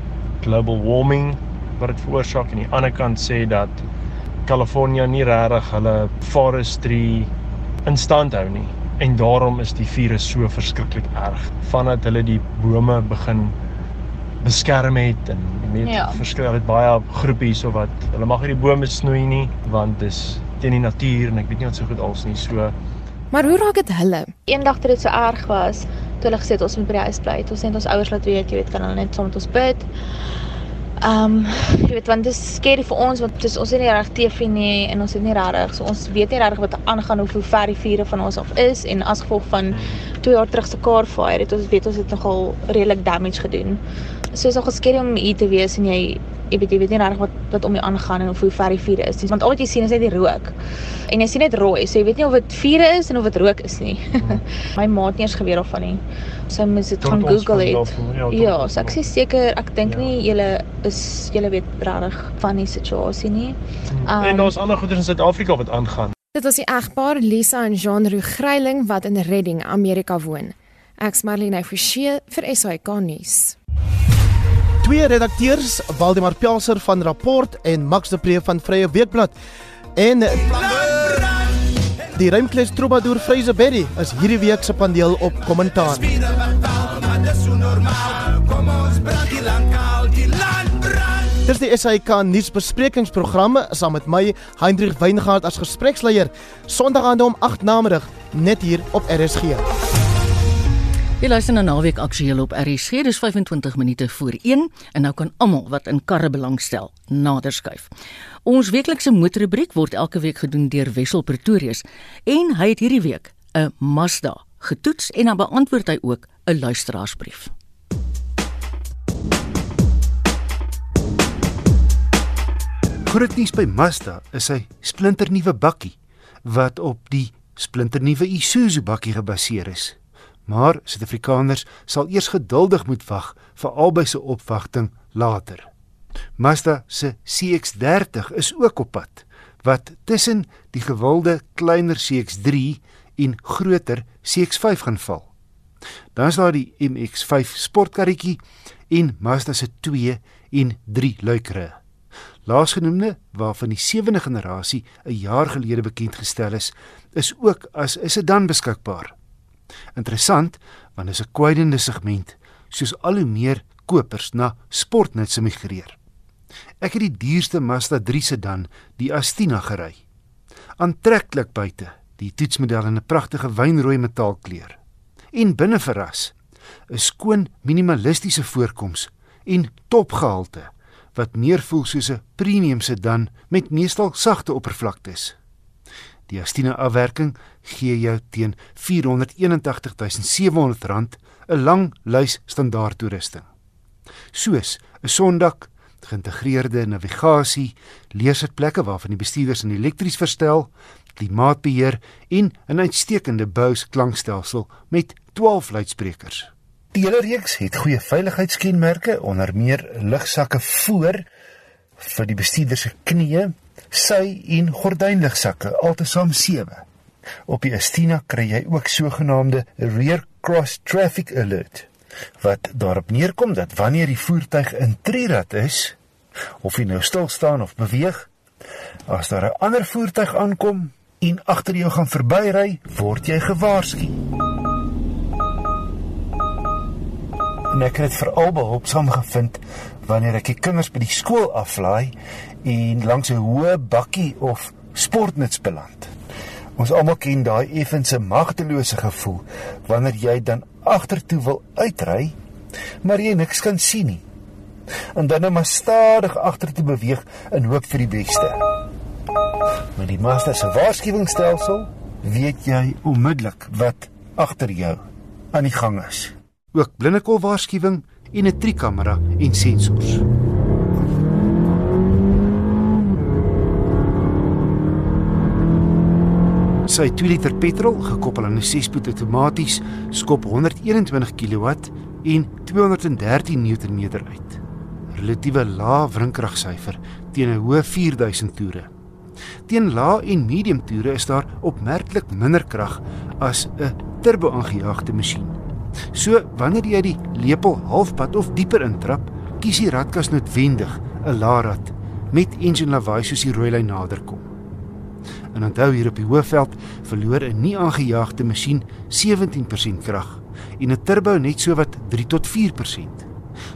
global warming wat dit veroorsaak en die ander kant sê dat Kalifornië nie regtig hulle forestry in stand hou nie en daarom is die virus so verskriklik erg vandat hulle die bome begin beskerm het en met ja. verskil het baie groepe hierso wat hulle mag nie die bome snoei nie want dis teen die natuur en ek weet nie wat so goed als nie so Maar hoe raak dit hulle? Eendag toe dit so erg was, toe hulle gesê het ons moet by die huis bly, ons het ons ouers laat weet, jy weet kan hulle net saam met ons bid. Ehm, um, jy weet want dit is skerry vir ons want dis ons het nie reg TV nie en ons het nie regtig so ons weet nie regtig wat aangaan of hoe ver die vure van ons af is en as gevolg van 2 jaar terug se car fire het ons weet ons het nogal redelik damage gedoen. So is nogal skerry om hier te wees en jy jy weet jy weet nie regtig wat wat om jou aangaan en of hoe ver die vuur is nie. Want al wat jy sien is net die rook. En jy sien net rooi, so jy weet nie of dit vuur is en of dit rook is nie. My ma het nie eens geweet daarvan nie. Sy moes dit gaan Google het. Ja, ja so ek sê seker, ek dink ja. nie julle is julle weet regtig van die situasie nie. Um, en daar's ander goeders in Suid-Afrika wat aangaan. Dit was die egpaar Lisa en Jean Roux Gryiling wat in Redding, Amerika woon. Ek's Marlene Forsie vir SAK nuus. Twee redakteurs, Waldemar Pelser van Rapport en Max de Pre van Vrye Weekblad. En die Ruimkles Troubadour Fraser Berry is hierdie week se paneel op kommentaar. Dis die SAK nuusbesprekingsprogram saam met my Hendrik Weingart as gespreksleier Sondagaande om 8 namiddag net hier op RSG. Jy luister na Naweek Aktueel op RSG. Dis 25 minute voor 1 en nou kan almal wat in karre belangstel nader skuif. Ons weeklikse motorrubriek word elke week gedoen deur Wessel Pretorius en hy het hierdie week 'n Mazda getoets en dan beantwoord hy ook 'n luisteraarsbrief. Groot nuus by Mazda is sy splinternuwe bakkie wat op die splinternuwe Isuzu bakkie gebaseer is. Maar Suid-Afrikaners sal eers geduldig moet wag vir albei se opwagting later. Mazda se CX-30 is ook op pad wat tussen die gewilde kleiner CX-3 en groter CX-5 gaan val. Dan is daar die MX-5 sportkarretjie en Mazda se 2 en 3 luikere. Laasgenoemde, waarvan die sewende generasie 'n jaar gelede bekend gestel is, is ook as 'n sedan beskikbaar. Interessant, want is 'n kwydende segment, soos al hoe meer kopers na sportnuts migreer. Ek het die duurste Mazda 3 sedan, die Astina gery. Aantreklik buite, die toetsmodel in 'n pragtige wynrooi metaalkleur. En binne verras, 'n skoon minimalistiese voorkoms en topgehalte wat meer voel soos 'n premium sedan met meestal sagte oppervlaktes. Die Astina afwerking gee jou teen R481700 'n lang lys standaard toerusting. Soos 'n sondak, geïntegreerde navigasie, leersitplekke waarvan die bestuurders in elektries verstel, klimaatbeheer en 'n uitstekende Bose klankstelsel met 12 luidsprekers. Die hele reeks het goeie veiligheidskenmerke, onder meer lugsakke voor vir die bestuurder se knieë, sy en gordynligsakke, altesaam 7. Op die Astina kry jy ook sogenaamde rear cross traffic alert wat daarop neerkom dat wanneer die voertuig in trirad is, of hy nou stil staan of beweeg, as daar 'n ander voertuig aankom en agter jou gaan verbyry, word jy gewaarsku. en ek het veral behulpsaam gevind wanneer ek die kinders by die skool aflaai en langs 'n hoë bakkie of sportnuts beland. Ons almal ken daai effense magtelose gevoel wanneer jy dan agtertoe wil uitry, maar jy niks kan sien nie. En dan net maar stadig agtertoe beweeg in hoop vir die beste. Met die Mazda se waarskuwingsstelsel weet jy onmiddellik wat agter jou aan die gang is ook blindekol waarskuwing en 'n trikamera en sensors. Sy 2 liter petrol gekoppel aan 'n 6-spoed outomaties skop 121 kW en 213 Nm uit. Relatiewe lae wrinkragsyfer teen 'n hoë 4000 toere. Teen lae en medium toere is daar opmerklik minder krag as 'n turbo-aangejaagde masjien. So wanneer jy die lepel halfpad of dieper intrap, kies die radkas noodwendig 'n laarad met engine lawaai soos die rooi lyn naderkom. En onthou hier op die hoofveld verloor 'n nie aangejaagde masjien 17% krag en 'n turbo net so wat 3 tot 4%.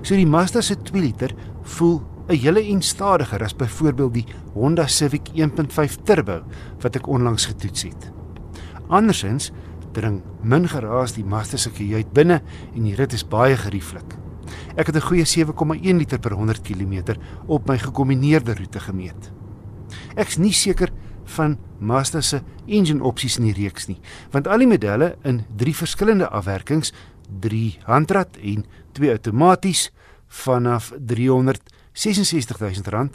So die Mazda se 2 liter voel 'n hele en stadiger as byvoorbeeld die Honda Civic 1.5 turbo wat ek onlangs getoets het. Andersins dring min geraas die Mazda se kajuit binne en die rit is baie gerieflik. Ek het 'n goeie 7,1 liter per 100 km op my gekombineerde roete gemeet. Ek's nie seker van Mazda se engine opsies in die reeks nie, want al die modelle in drie verskillende afwerkings, 3 handrat en 2 outomaties vanaf R366 000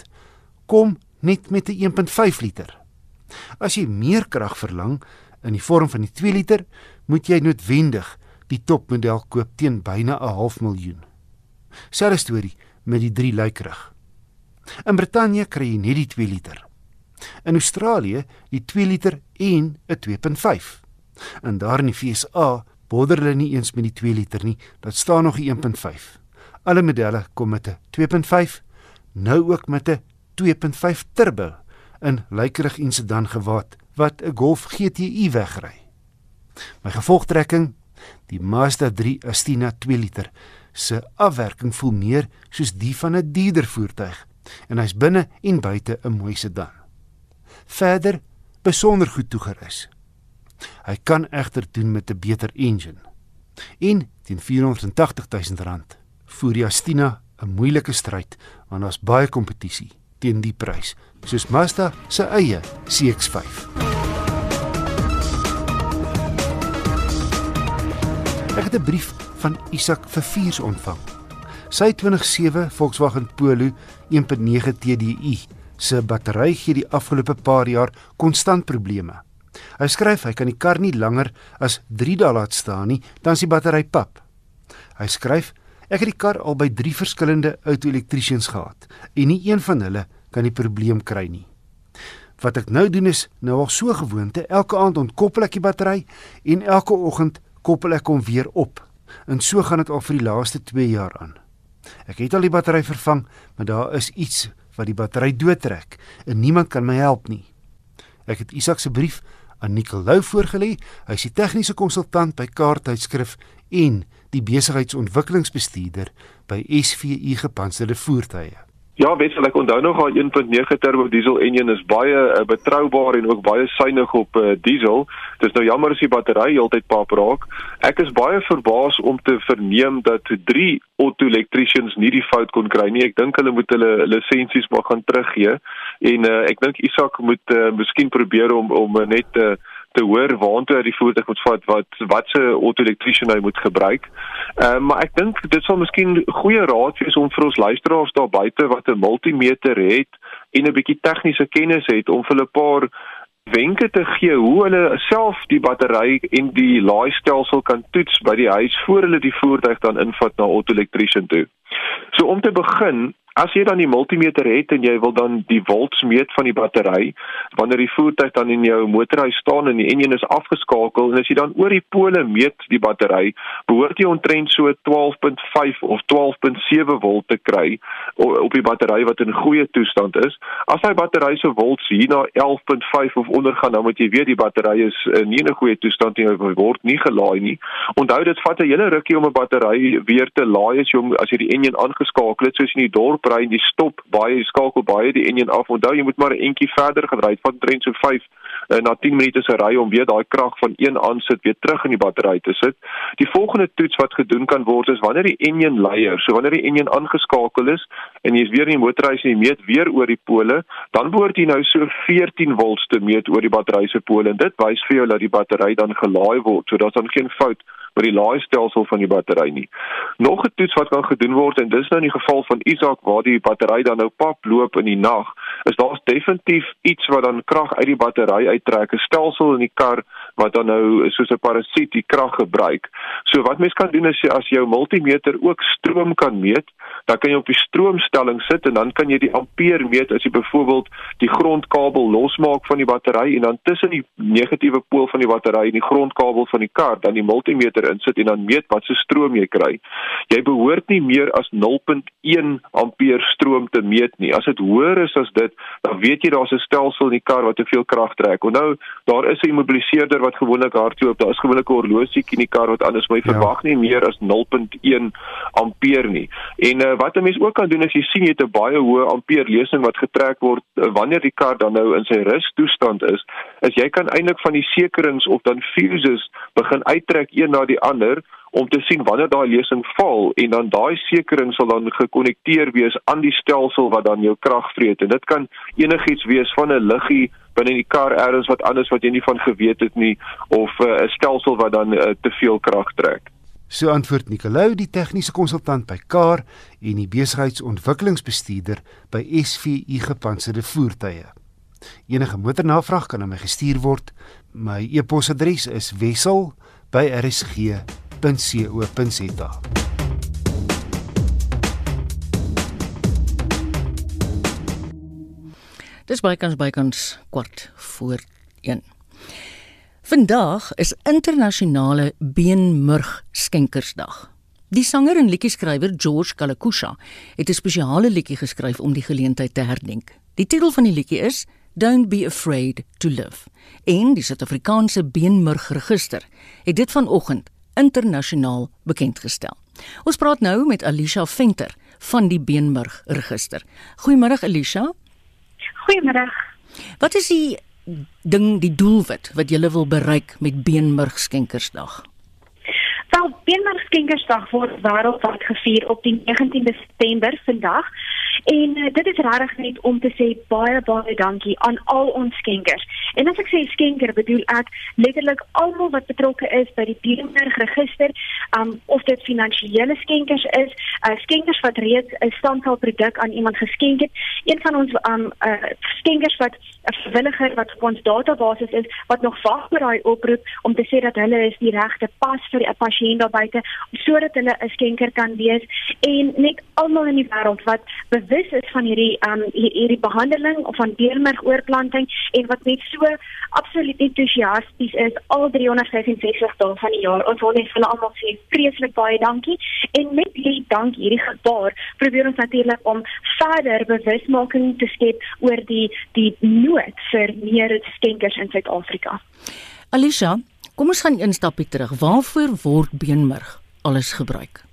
kom net met 'n 1.5 liter. As jy meer krag verlang, in die vorm van die 2 liter, moet jy noodwendig die topmodel koop teen byna 'n half miljoen. Selfe storie met die 3 luikrug. In Brittanje kry jy net die 2 liter. In Australië die 2 liter en 'n 2.5. En daar in die VSA bodder hulle nie eens met die 2 liter nie. Dit staan nog 'n 1.5. Alle modelle kom met 'n 2.5, nou ook met 'n 2.5 turbo in lykerig en sedan gewaad wat 'n Golf GTI wegry. My gevolgtrekking, die Mazda 3 Astina 2 liter se afwerking voel meer soos die van 'n dierder voertuig en hy's binne en buite 'n mooi sedan. Verder besonder goed toegerus. Hy kan egter doen met 'n beter engine. En teen 480 000 rand voer die Astina 'n moeilike stryd want daar's baie kompetisie teen die prys, soos Mazda se eie CX-5. Ek het 'n brief van Isak Verviers ontvang. Sy 2007 Volkswagen Polo 1.9 TDI se battery gee die afgelope paar jaar konstant probleme. Hy skryf hy kan die kar nie langer as 3 dae laat staan nie, dan is die battery pap. Hy skryf ek het die kar al by 3 verskillende auto-elektriesiens gehad en nie een van hulle kan die probleem kry nie. Wat ek nou doen is nou al so gewoonte, elke aand ontkoppel ek die battery en elke oggend koppel ek hom weer op. En so gaan dit al vir die laaste 2 jaar aan. Ek het al die battery vervang, maar daar is iets wat die battery doodtrek en niemand kan my help nie. Ek het Isak se brief aan Nicolou voorgelê. Hy is die tegniese konsultant by Kaarttydskrif en die besigheidsontwikkelingsbestuurder by SVU Gepantserde Voertuie. Ja, wetsel ek onthou nog haar 1.9 turbo diesel enjin is baie uh, betroubaar en ook baie suiwig op uh, diesel. Dis nou jammer as die battery heeltyd pap raak. Ek is baie verbaas om te verneem dat drie auto-elektricians nie die fout kon kry nie. Ek dink hulle moet hulle lisensies maar gaan teruggee en uh, ek dink Isak moet uh, miskien probeer om om uh, net uh, te hoor waantoe hy die voertuig moet vat wat wat se auto-elektrisian hy moet gebruik. Ehm uh, maar ek dink dit sal miskien goeie raad wees om vir ons luisteraars daar buite wat 'n multimeter het en 'n bietjie tegniese kennis het om vir 'n paar wenke te gee hoe hulle self die battery en die laaistelsel kan toets by die huis voor hulle die voertuig dan invat na auto-elektrisian toe. So om te begin, As jy dan die multimeter het en jy wil dan die volts meet van die battery, wanneer die voertuig dan in jou motorhuis staan en die enjin is afgeskakel en as jy dan oor die pole meet die battery, behoort jy omtrent so 12.5 of 12.7 volt te kry op die battery wat in goeie toestand is. As hy battery se volts hier na 11.5 of onder gaan, dan moet jy weet die battery is nie in 'n goeie toestand nie, hy word nie gelaai nie. Onthou dit vat 'n hele rukkie om 'n battery weer te laai as jy hom as jy die enjin aangeskakel het soos in die dorp ry en jy stop baie jy skakel baie die enjin af. Onthou jy moet maar 'n entjie verder gaan ry van trend so 5 uh, na 10 minute se ry om weer daai krag van een aansit weer terug in die battery te sit. Die volgende toets wat gedoen kan word is wanneer die enjin leier, so wanneer die enjin aangeskakel is en jy is weer in die motorhuis en jy meet weer oor die pole, dan behoort jy nou so 14 volts te meet oor die battery se pole en dit wys vir jou dat die battery dan gelaai word. So daar's dan geen fout met die laaistelsel van die battery nie. Nog 'n toets wat kan gedoen word en dis nou in die geval van Isak waar die battery dan nou pap loop in die nag, is daar's definitief iets wat dan krag uit die battery uittrek, 'n stelsel in die kar wat dan nou soos 'n parasiet die krag gebruik. So wat mens kan doen is as jou multimeter ook stroom kan meet, dan kan jy op die stroomstelling sit en dan kan jy die ampere meet as jy byvoorbeeld die grondkabel losmaak van die battery en dan tussen die negatiewe pool van die battery en die grondkabel van die kar dan die multimeter insit en dan meet wat se stroom jy kry. Jy behoort nie meer as 0.1 ampere stroom te meet nie. As dit hoër is as dit, dan weet jy daar's 'n stelsel in die kar wat te veel krag trek. Onthou, daar is 'n immobiliseerder wat gewoonlik hardloop. Daar is gewoonlik 'n horlosie in die kar wat anders jy ja. verwag nie meer as 0.1 ampere nie. En uh, wat 'n mens ook kan doen as jy sien jy het 'n baie hoë ampere lesing wat getrek word uh, wanneer die kar dan nou in sy rustoestand is, is jy kan eintlik van die sekerings of dan fuses begin uittrek een na die ander om te sien wanneer daai lesing val en dan daai sekering sal dan gekonnekteer wees aan die stelsel wat dan jou krag vreet en dit kan enigiets wees van 'n liggie binne die kar ergens wat anders wat jy nie van geweet het nie of eh, 'n uh, stelsel wat dan uh, te veel krag trek. So antwoord Nicolou die tegniese konsultant by Kar en die besigheidsontwikkelingsbestuurder by SVU Gepantserde Voertuie. Enige motornavraag kan aan my gestuur word. My e-posadres is wissel@rsg.co.za. Dis bykans bykans kwart voor 1. Vandag is internasionale beenmurg skenkersdag. Die sanger en liedjie-skrywer George Kalakusha het 'n spesiale liedjie geskryf om die geleentheid te herdenk. Die titel van die liedjie is Don't be afraid to live. En die Suid-Afrikaanse beenmurg register het dit vanoggend internasionaal bekend gestel. Ons praat nou met Alicia Venter van die beenmurg register. Goeiemôre Alicia. Goeiemôre. Wat is die ding die doelwit wat jy wil bereik met beenmurg skenkersdag? Wel, beenmurg skenkersdag word wêreldwyd gevier op die 19de September vandag. En uh, dit is regtig net om te sê baie baie dankie aan al ons skenkers. En as ek sê skenker, bedoel ek letterlik almal wat betrokke is by die Bierberg register, um of dit finansiële skenkers is, uh, skenkers wat reeds 'n standaard produk aan iemand geskenk het, een van ons um uh, skenkers wat 'n vrywilliger wat op ons database is wat nog wag vir daai oproep om te sê dat hulle is die regte pas vir 'n pasiënt daar buite sodat hulle 'n skenker kan wees en net almal in die wêreld wat bewus is van hierdie um hierdie behandeling of van beermergoorplanting en wat net so absoluut entoesiasties is al 365 dae van die jaar. Ons wil net vir hulle almal sê vreeslik baie dankie en met hierdie dank hierdie gebaar probeer ons natuurlik om verder bewusmaking te skep oor die die nood vir meer skenkers in Suid-Afrika. Alicia, kom ons gaan een stapie terug. Waarvoor word beenmerg alles gebruik?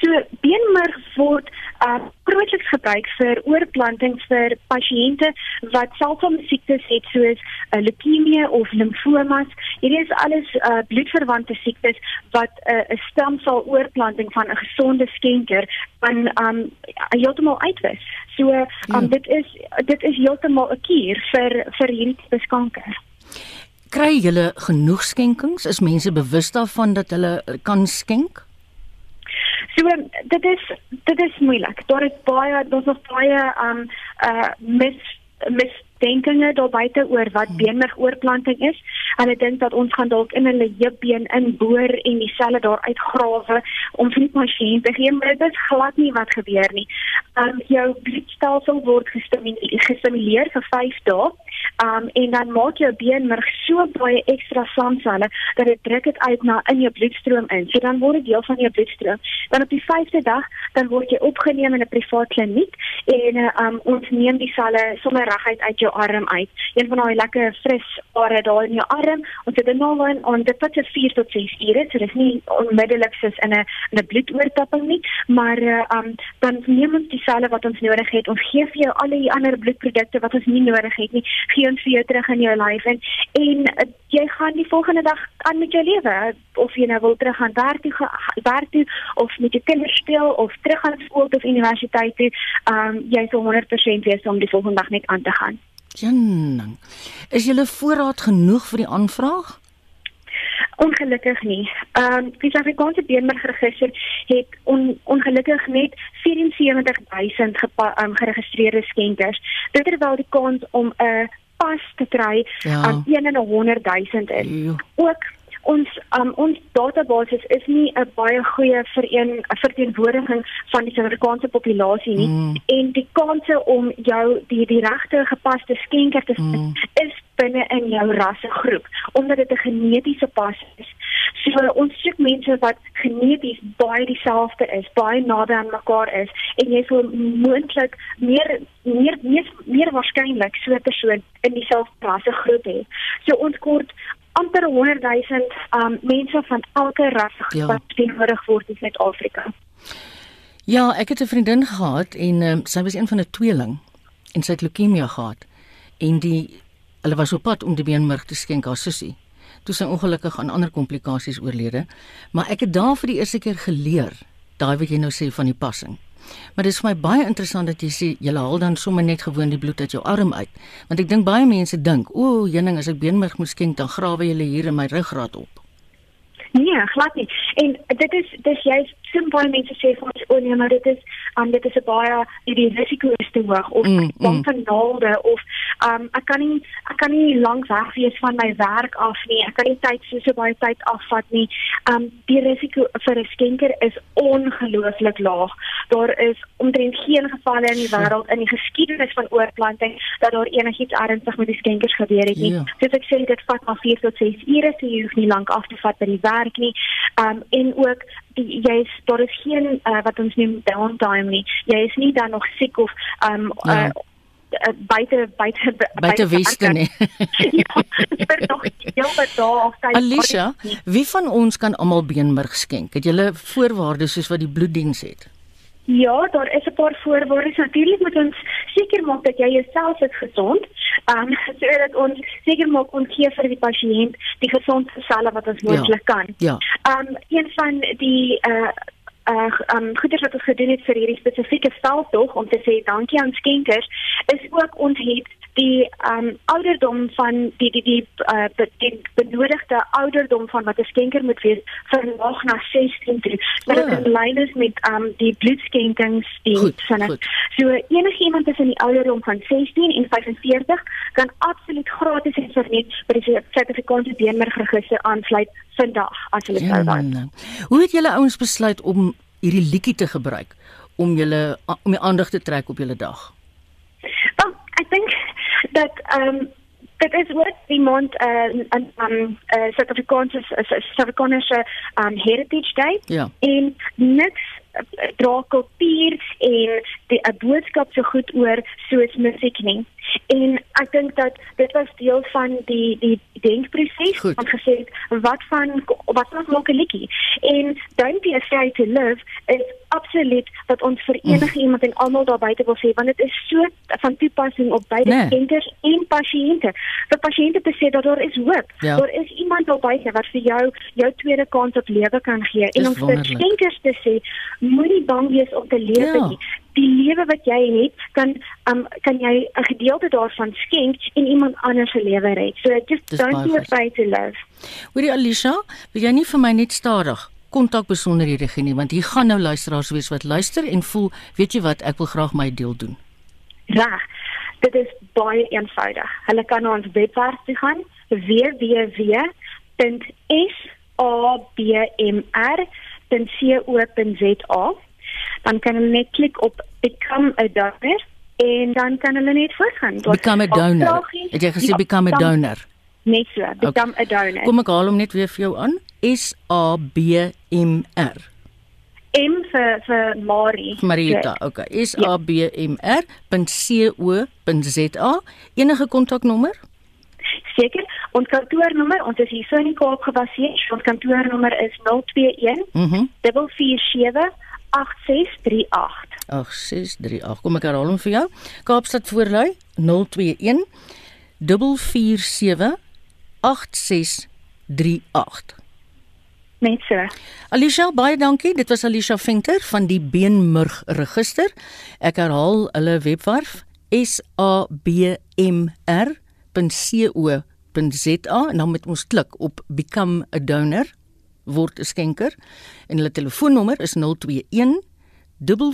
So beenmerg word uh grootliks gebruik vir oorplanting vir pasiënte wat selfsame siektes het soos uh, leukemie of limfomas. Hierdie is alles uh bloedverwante siektes wat 'n uh, stamsel oorplanting van 'n gesonde skenker kan um heeltemal uitwis. So um ja. dit is dit is heeltemal 'n kuur vir vir hierdie tipe kanker. Kry julle genoeg skenkings? Is mense bewus daarvan dat hulle kan skenk? So dit is dit is moeilik. Daar is baie daar's nog baie um uh mis mis denkinge daar buite oor wat hmm. beenmergoorplanting is. Hulle dink dat ons gaan dalk in hulle heupbeen inboor en die selle daar uitgrawe om vir die pasiënt te gee, maar dit is glad nie wat gebeur nie. Um jou bloedstelsel word gestimuleer vir 5 dae. Um en dan maak jou beenmerg so baie ekstra samselle dat dit druk dit uit na in jou bloedstroom in. So dan word dit deel van jou bloedstroom. Dan op die 5de dag dan word jy opgeneem in 'n privaat kliniek en uh, um ons neem die selle sommer reguit uit jou arm uit. Een van daai lekker fris are daar in jou arm. Ons het dit nou in on dit vat se 4 tot 6 ure. So dis nie onmiddellik soos in 'n 'n bloedoortapping nie, maar uh, um dan neem ons die selle wat ons nodig het. Ons gee vir jou al die ander bloedprodukte wat ons nie nodig het nie. Gee ons vir jou terug in jou lyf en en uh, jy gaan die volgende dag aan met jou lewe of jy nou wil terug gaan werk toe werk toe of met jou kinders speel of terug gaan skool of universiteit toe. Um jy sal 100% wees om die volgende dag net aan te gaan. Jenning. Is julle voorraad genoeg vir die aanvraag? Ongelukkig nie. Ehm um, die Suid-Afrikaanse beenmergregister het on, ongelukkig net 74000 gepa, um, geregistreerde skenkers. Dit terwyl die kans om 'n pas te kry ja. aan 1 in 100 000 is. Ja. Ook ons um, ons database is nie 'n baie goeie vereen verteenwoordiging van die Suid-Afrikaanse populasie nie mm. en die kanse om jou die die regte gepaste skenker te mm. is binne in jou rassegroep omdat dit 'n genetiese pas is. So ons soek mense wat geneties baie dieselfde is, baie naby aan mekaar is en jy sou moontlik meer meer meer, meer waarskynlik so 'n persoon in dieselfde rassegroep hê. So ons kort amper 100 000 um mense van elke ras ja. wat teenwoordig word in Suid-Afrika. Ja, ek het 'n vriendin gehad en um, sy was een van 'n tweeling en sy het leukemie gehad en die hulle was op pad om die beenmerg te skenk aan sussie. Toe sy ongelukkig aan ander komplikasies oorlede, maar ek het daar vir die eerste keer geleer daai wat jy nou sê van die passing. Maar dit is vir my baie interessant dat jy sê jy haal dan sommer net gewoon die bloed uit jou arm uit. Want ek dink baie mense dink, o, oh, jenning as ek beenmerg moet skenk, dan grawe jy hier in my ruggraat op. Nee, glad nie. En dit is dis jy sien baie mense sê vir ons o nee, maar dit is um, dit is 'n baie die risiko is te hoog of mm, mm. van naalde of Um ek kan nie ek kan nie lank weg wees van my werk af nie. Ek kan nie tyd so so baie tyd afvat nie. Um die risiko vir 'n skenker is ongelooflik laag. Daar is omtrent geen gevalle in die wêreld in die geskiedenis van oorplanting dat daar enigiets ernstig met die skenkers gebeur het nie. Ja. Soos ek sê, dit vat maar 4 tot 6 ure, so jy hoef nie lank af te vat by die werk nie. Um en ook jy is daar is geen uh, wat ons noem downtime nie. Jy is nie dan nog siek of um Ja. uh, buite buite Buite weste nie. ja, vir nog heel wat daar of tyd. Alicia, wie van ons kan almal beenmurg skenk? Het jy voorwaardes soos wat die bloeddiens het? Ja, daar is 'n paar voorwaardes. Natuurlik moet ons seker maak dat jy jouself is gesond. Ehm um, sodat ons seker maak ons gee vir die pasiënt die gesondste selle wat ons moontlik kan. Ja. Ehm um, een van die uh uh um goeders wat ons gedoen het vir hierdie spesifieke veldtog om te sê dankie aan skenkers is ook ons het die um ouderdom van die die die uh die benodigde ouderdom van wat 'n skenker moet wees verlaag na 16 toe. Ja. dit lyn is met um die bloedskenkingsdiens van dit. So enigiemand tussen die ouderdom van 16 en 45 kan absoluut gratis en verniet by die Suid-Afrikaanse beenmergregister aansluit vandag as hulle sou wou. Hoe het julle ouens besluit om hierdie liedjie te gebruik om julle om die aandag te trek op julle dag? Wel, ek dink dat ehm um, dit is ook die maand uh aan aan uh Suid-Afrikaanse Suid-Afrikaanse um Heritage Day Ja. en niks uh, dra kultuur en 'n boodskap so goed oor soos musiek nie. En ek dink dat dit was deel van die die denkproses om gesê wat van wat van maak 'n liedjie. En Don't Be Afraid to Live is absoluut wat ons vir enige iemand en almal daar buite wil sê want dit is so van toepassing op beide Nee. skenkers en pasiënte. Vir pasiënte te sê dat daar is hoop. Ja. Daar is iemand daar buite wat vir jou jou tweede kans op lewe kan gee en Dis om vir skenkers te sê moenie bang wees om te lewe Ja. nie. Die lewe wat jy het, kan um, kan jy 'n gedeelte daarvan skenk en iemand anders se lewe red. So just Dis don't be afraid to live. Hoorie Alicia, wil jy nie vir my net stadig kontak besonderhede gee nie want hier gaan nou luisteraars wees wat luister en voel, weet jy wat, ek wil graag my deel doen. Reg. Dit is baie eenvoudig. Hulle kan na ons webwerf toe gaan www.sabmr.co.za. Dan kan hulle net klik op become a donor en dan kan hulle net voortgaan. Daar's Become a donor. Het jy gesê Ja, become a donor? Net so, become a donor. Kom ek haal hom net weer vir jou aan. S A B M R. M vir vir Marie. Marita, Good. okay. S A B M R.co.za. Enige kontaknommer? Seker. Ons kantoornommer, ons is hier so in die Kaap gebaseer. Ons kantoornommer is 021 Mhm. 447 8638. 8638. Kom ek herhaal hom vir jou. Kaapstad voorlui 021 447 8638. Net so. Alicia, baie dankie. Dit was Alicia Venter van die Beenmurg Register. Ek herhaal hulle webwerf s a b m r.co.za en dan moet ons klik op become a donor word 'n skenker en hulle telefoonnommer is 021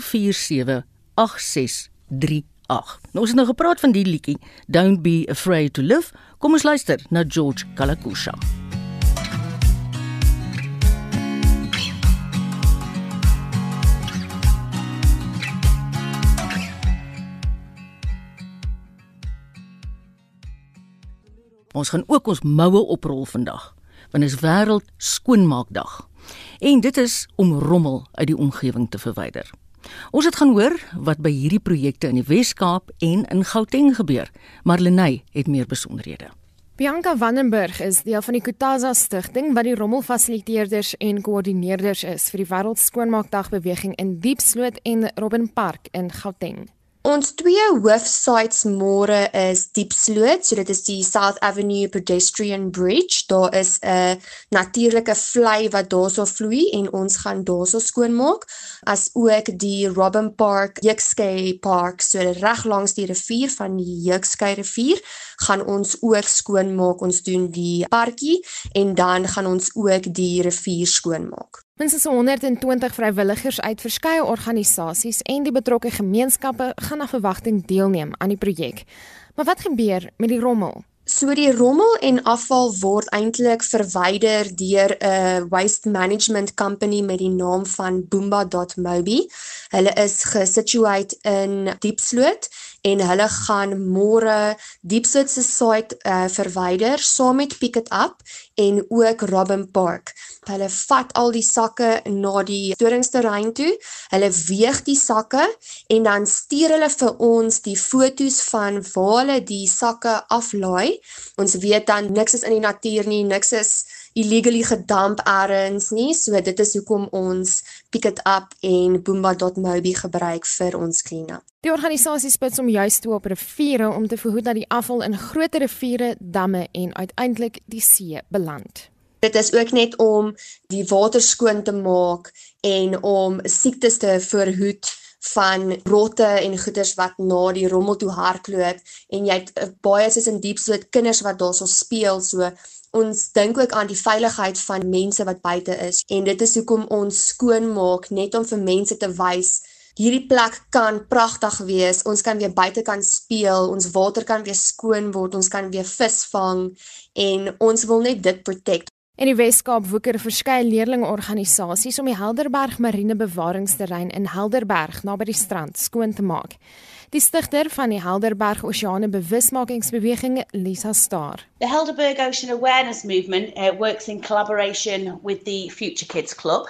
447 8638. Nou ons het nou gepraat van die liedjie Don't be afraid to live. Kom ons luister na George Kalakusha. Ons gaan ook ons moue oprol vandag, want dit is wêreld skoonmaakdag. En dit is om rommel uit die omgewing te verwyder. Ons het gaan hoor wat by hierdie projekte in die Wes-Kaap en in Gauteng gebeur. Marlenae het meer besonderhede. Bianca Vandenberg is deel van die Kutaza Stichting wat die rommelfasiliteerders en koördineerders is vir die Wêreld Skoonmaakdag beweging in Diepsloot en Robben Park in Gauteng. Ons twee hoofsites môre is Diepsloot, so dit is die South Avenue Pedestrian Bridge. Daar is 'n natuurlike vlei wat daarso vloei en ons gaan daarso skoonmaak, as ook die Robben Park Jukskei Park, so reg langs die rivier van die Jukskei rivier, gaan ons ook skoonmaak. Ons doen die parkie en dan gaan ons ook die rivier skoonmaak. Minstens 120 vrywilligers uit verskeie organisasies en die betrokke gemeenskappe gaan na verwagting deelneem aan die projek. Maar wat gebeur met die rommel? So die rommel en afval word eintlik verwyder deur 'n waste management company met die naam van Boomba.mobi. Hulle is gesituate in Diepsloot en hulle gaan môre Diepsloot se site uh, verwyder saam met Pick it up en ook Robin Park. Hulle vat al die sakke na die storingsterrein toe. Hulle weeg die sakke en dan stuur hulle vir ons die fotos van waar hulle die sakke aflaai. Ons weet dan niks is in die natuur nie, niks is illegally gedump elders nie. So dit is hoekom ons Pick it up en Boomba.mobi gebruik vir ons cleanup. Die organisasie spits om juist toe op riviere om te verhoed dat die afval in groter riviere, damme en uiteindelik die see beland. Dit is ook net om die water skoon te maak en om siektes te verhoed van rotte en goeters wat na die rommel toe hardloop en jy het uh, baie soos in diepsoot kinders wat daarso speel so ons dink ook aan die veiligheid van mense wat buite is en dit is hoekom ons skoon maak net om vir mense te wys hierdie plek kan pragtig wees ons kan weer buite kan speel ons water kan weer skoon word ons kan weer vis vang en ons wil net dit protect In die Weskaap woeker verskeie leerlingorganisasies om die Helderberg Marine Bewaringsterrein in Helderberg naby die strand skoon te maak. Die stigter van die Helderberg Oseane Bewusmakingsbeweging, Lisa Star. The Helderberg Ocean Awareness Movement uh, works in collaboration with the Future Kids Club,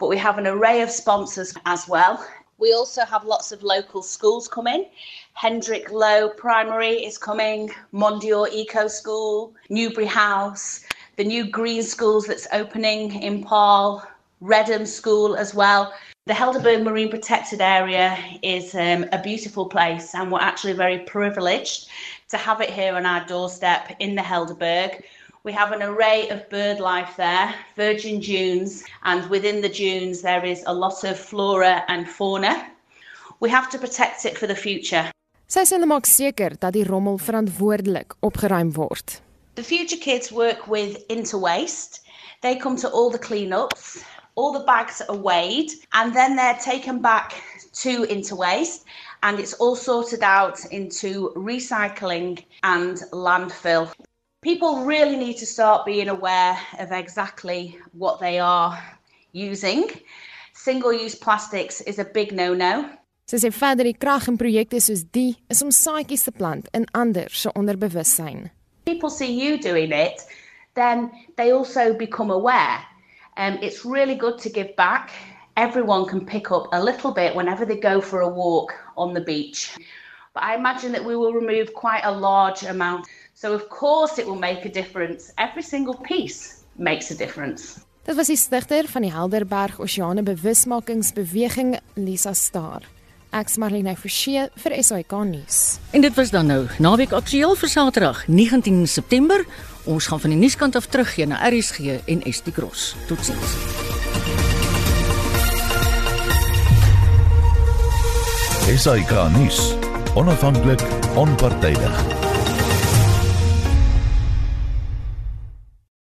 but we have an array of sponsors as well. We also have lots of local schools coming. Hendrick Low Primary is coming, Mondior Eco School, Newbury House, the new green schools that's opening in Paul, Redham School as well. The Helderberg Marine Protected Area is um, a beautiful place, and we're actually very privileged to have it here on our doorstep in the Helderberg. We have an array of bird life there, virgin dunes, and within the dunes, there is a lot of flora and fauna. We have to protect it for the future. Sy sê hulle maak seker dat die rommel verantwoordelik opgeruim word. The future kids work with Interwaste. They come to all the cleanups. All the bags are weighed and then they're taken back to Interwaste and it's all sorted out into recycling and landfill. People really need to start being aware of exactly what they are using. Single use plastics is a big no no. Sy sê verder die krag in projekte soos die is om saadjies te plant in ander se onderbewussyn people see you doing it, then they also become aware. Um, it's really good to give back. Everyone can pick up a little bit whenever they go for a walk on the beach. But I imagine that we will remove quite a large amount. So, of course, it will make a difference. Every single piece makes a difference. Dit was die stigter van die Helderberg Oseane Bewusmakingsbeweging Lisa Star. Ek's Marlene Forsie vir SAK nuus. En dit was dan nou naweek aktueel vir Saterdag 19 September. Ons gaan van die nuuskant af teruggee na RSG en ST Cross. Totsiens. SAK nuus. Onafhanklik, onpartydig.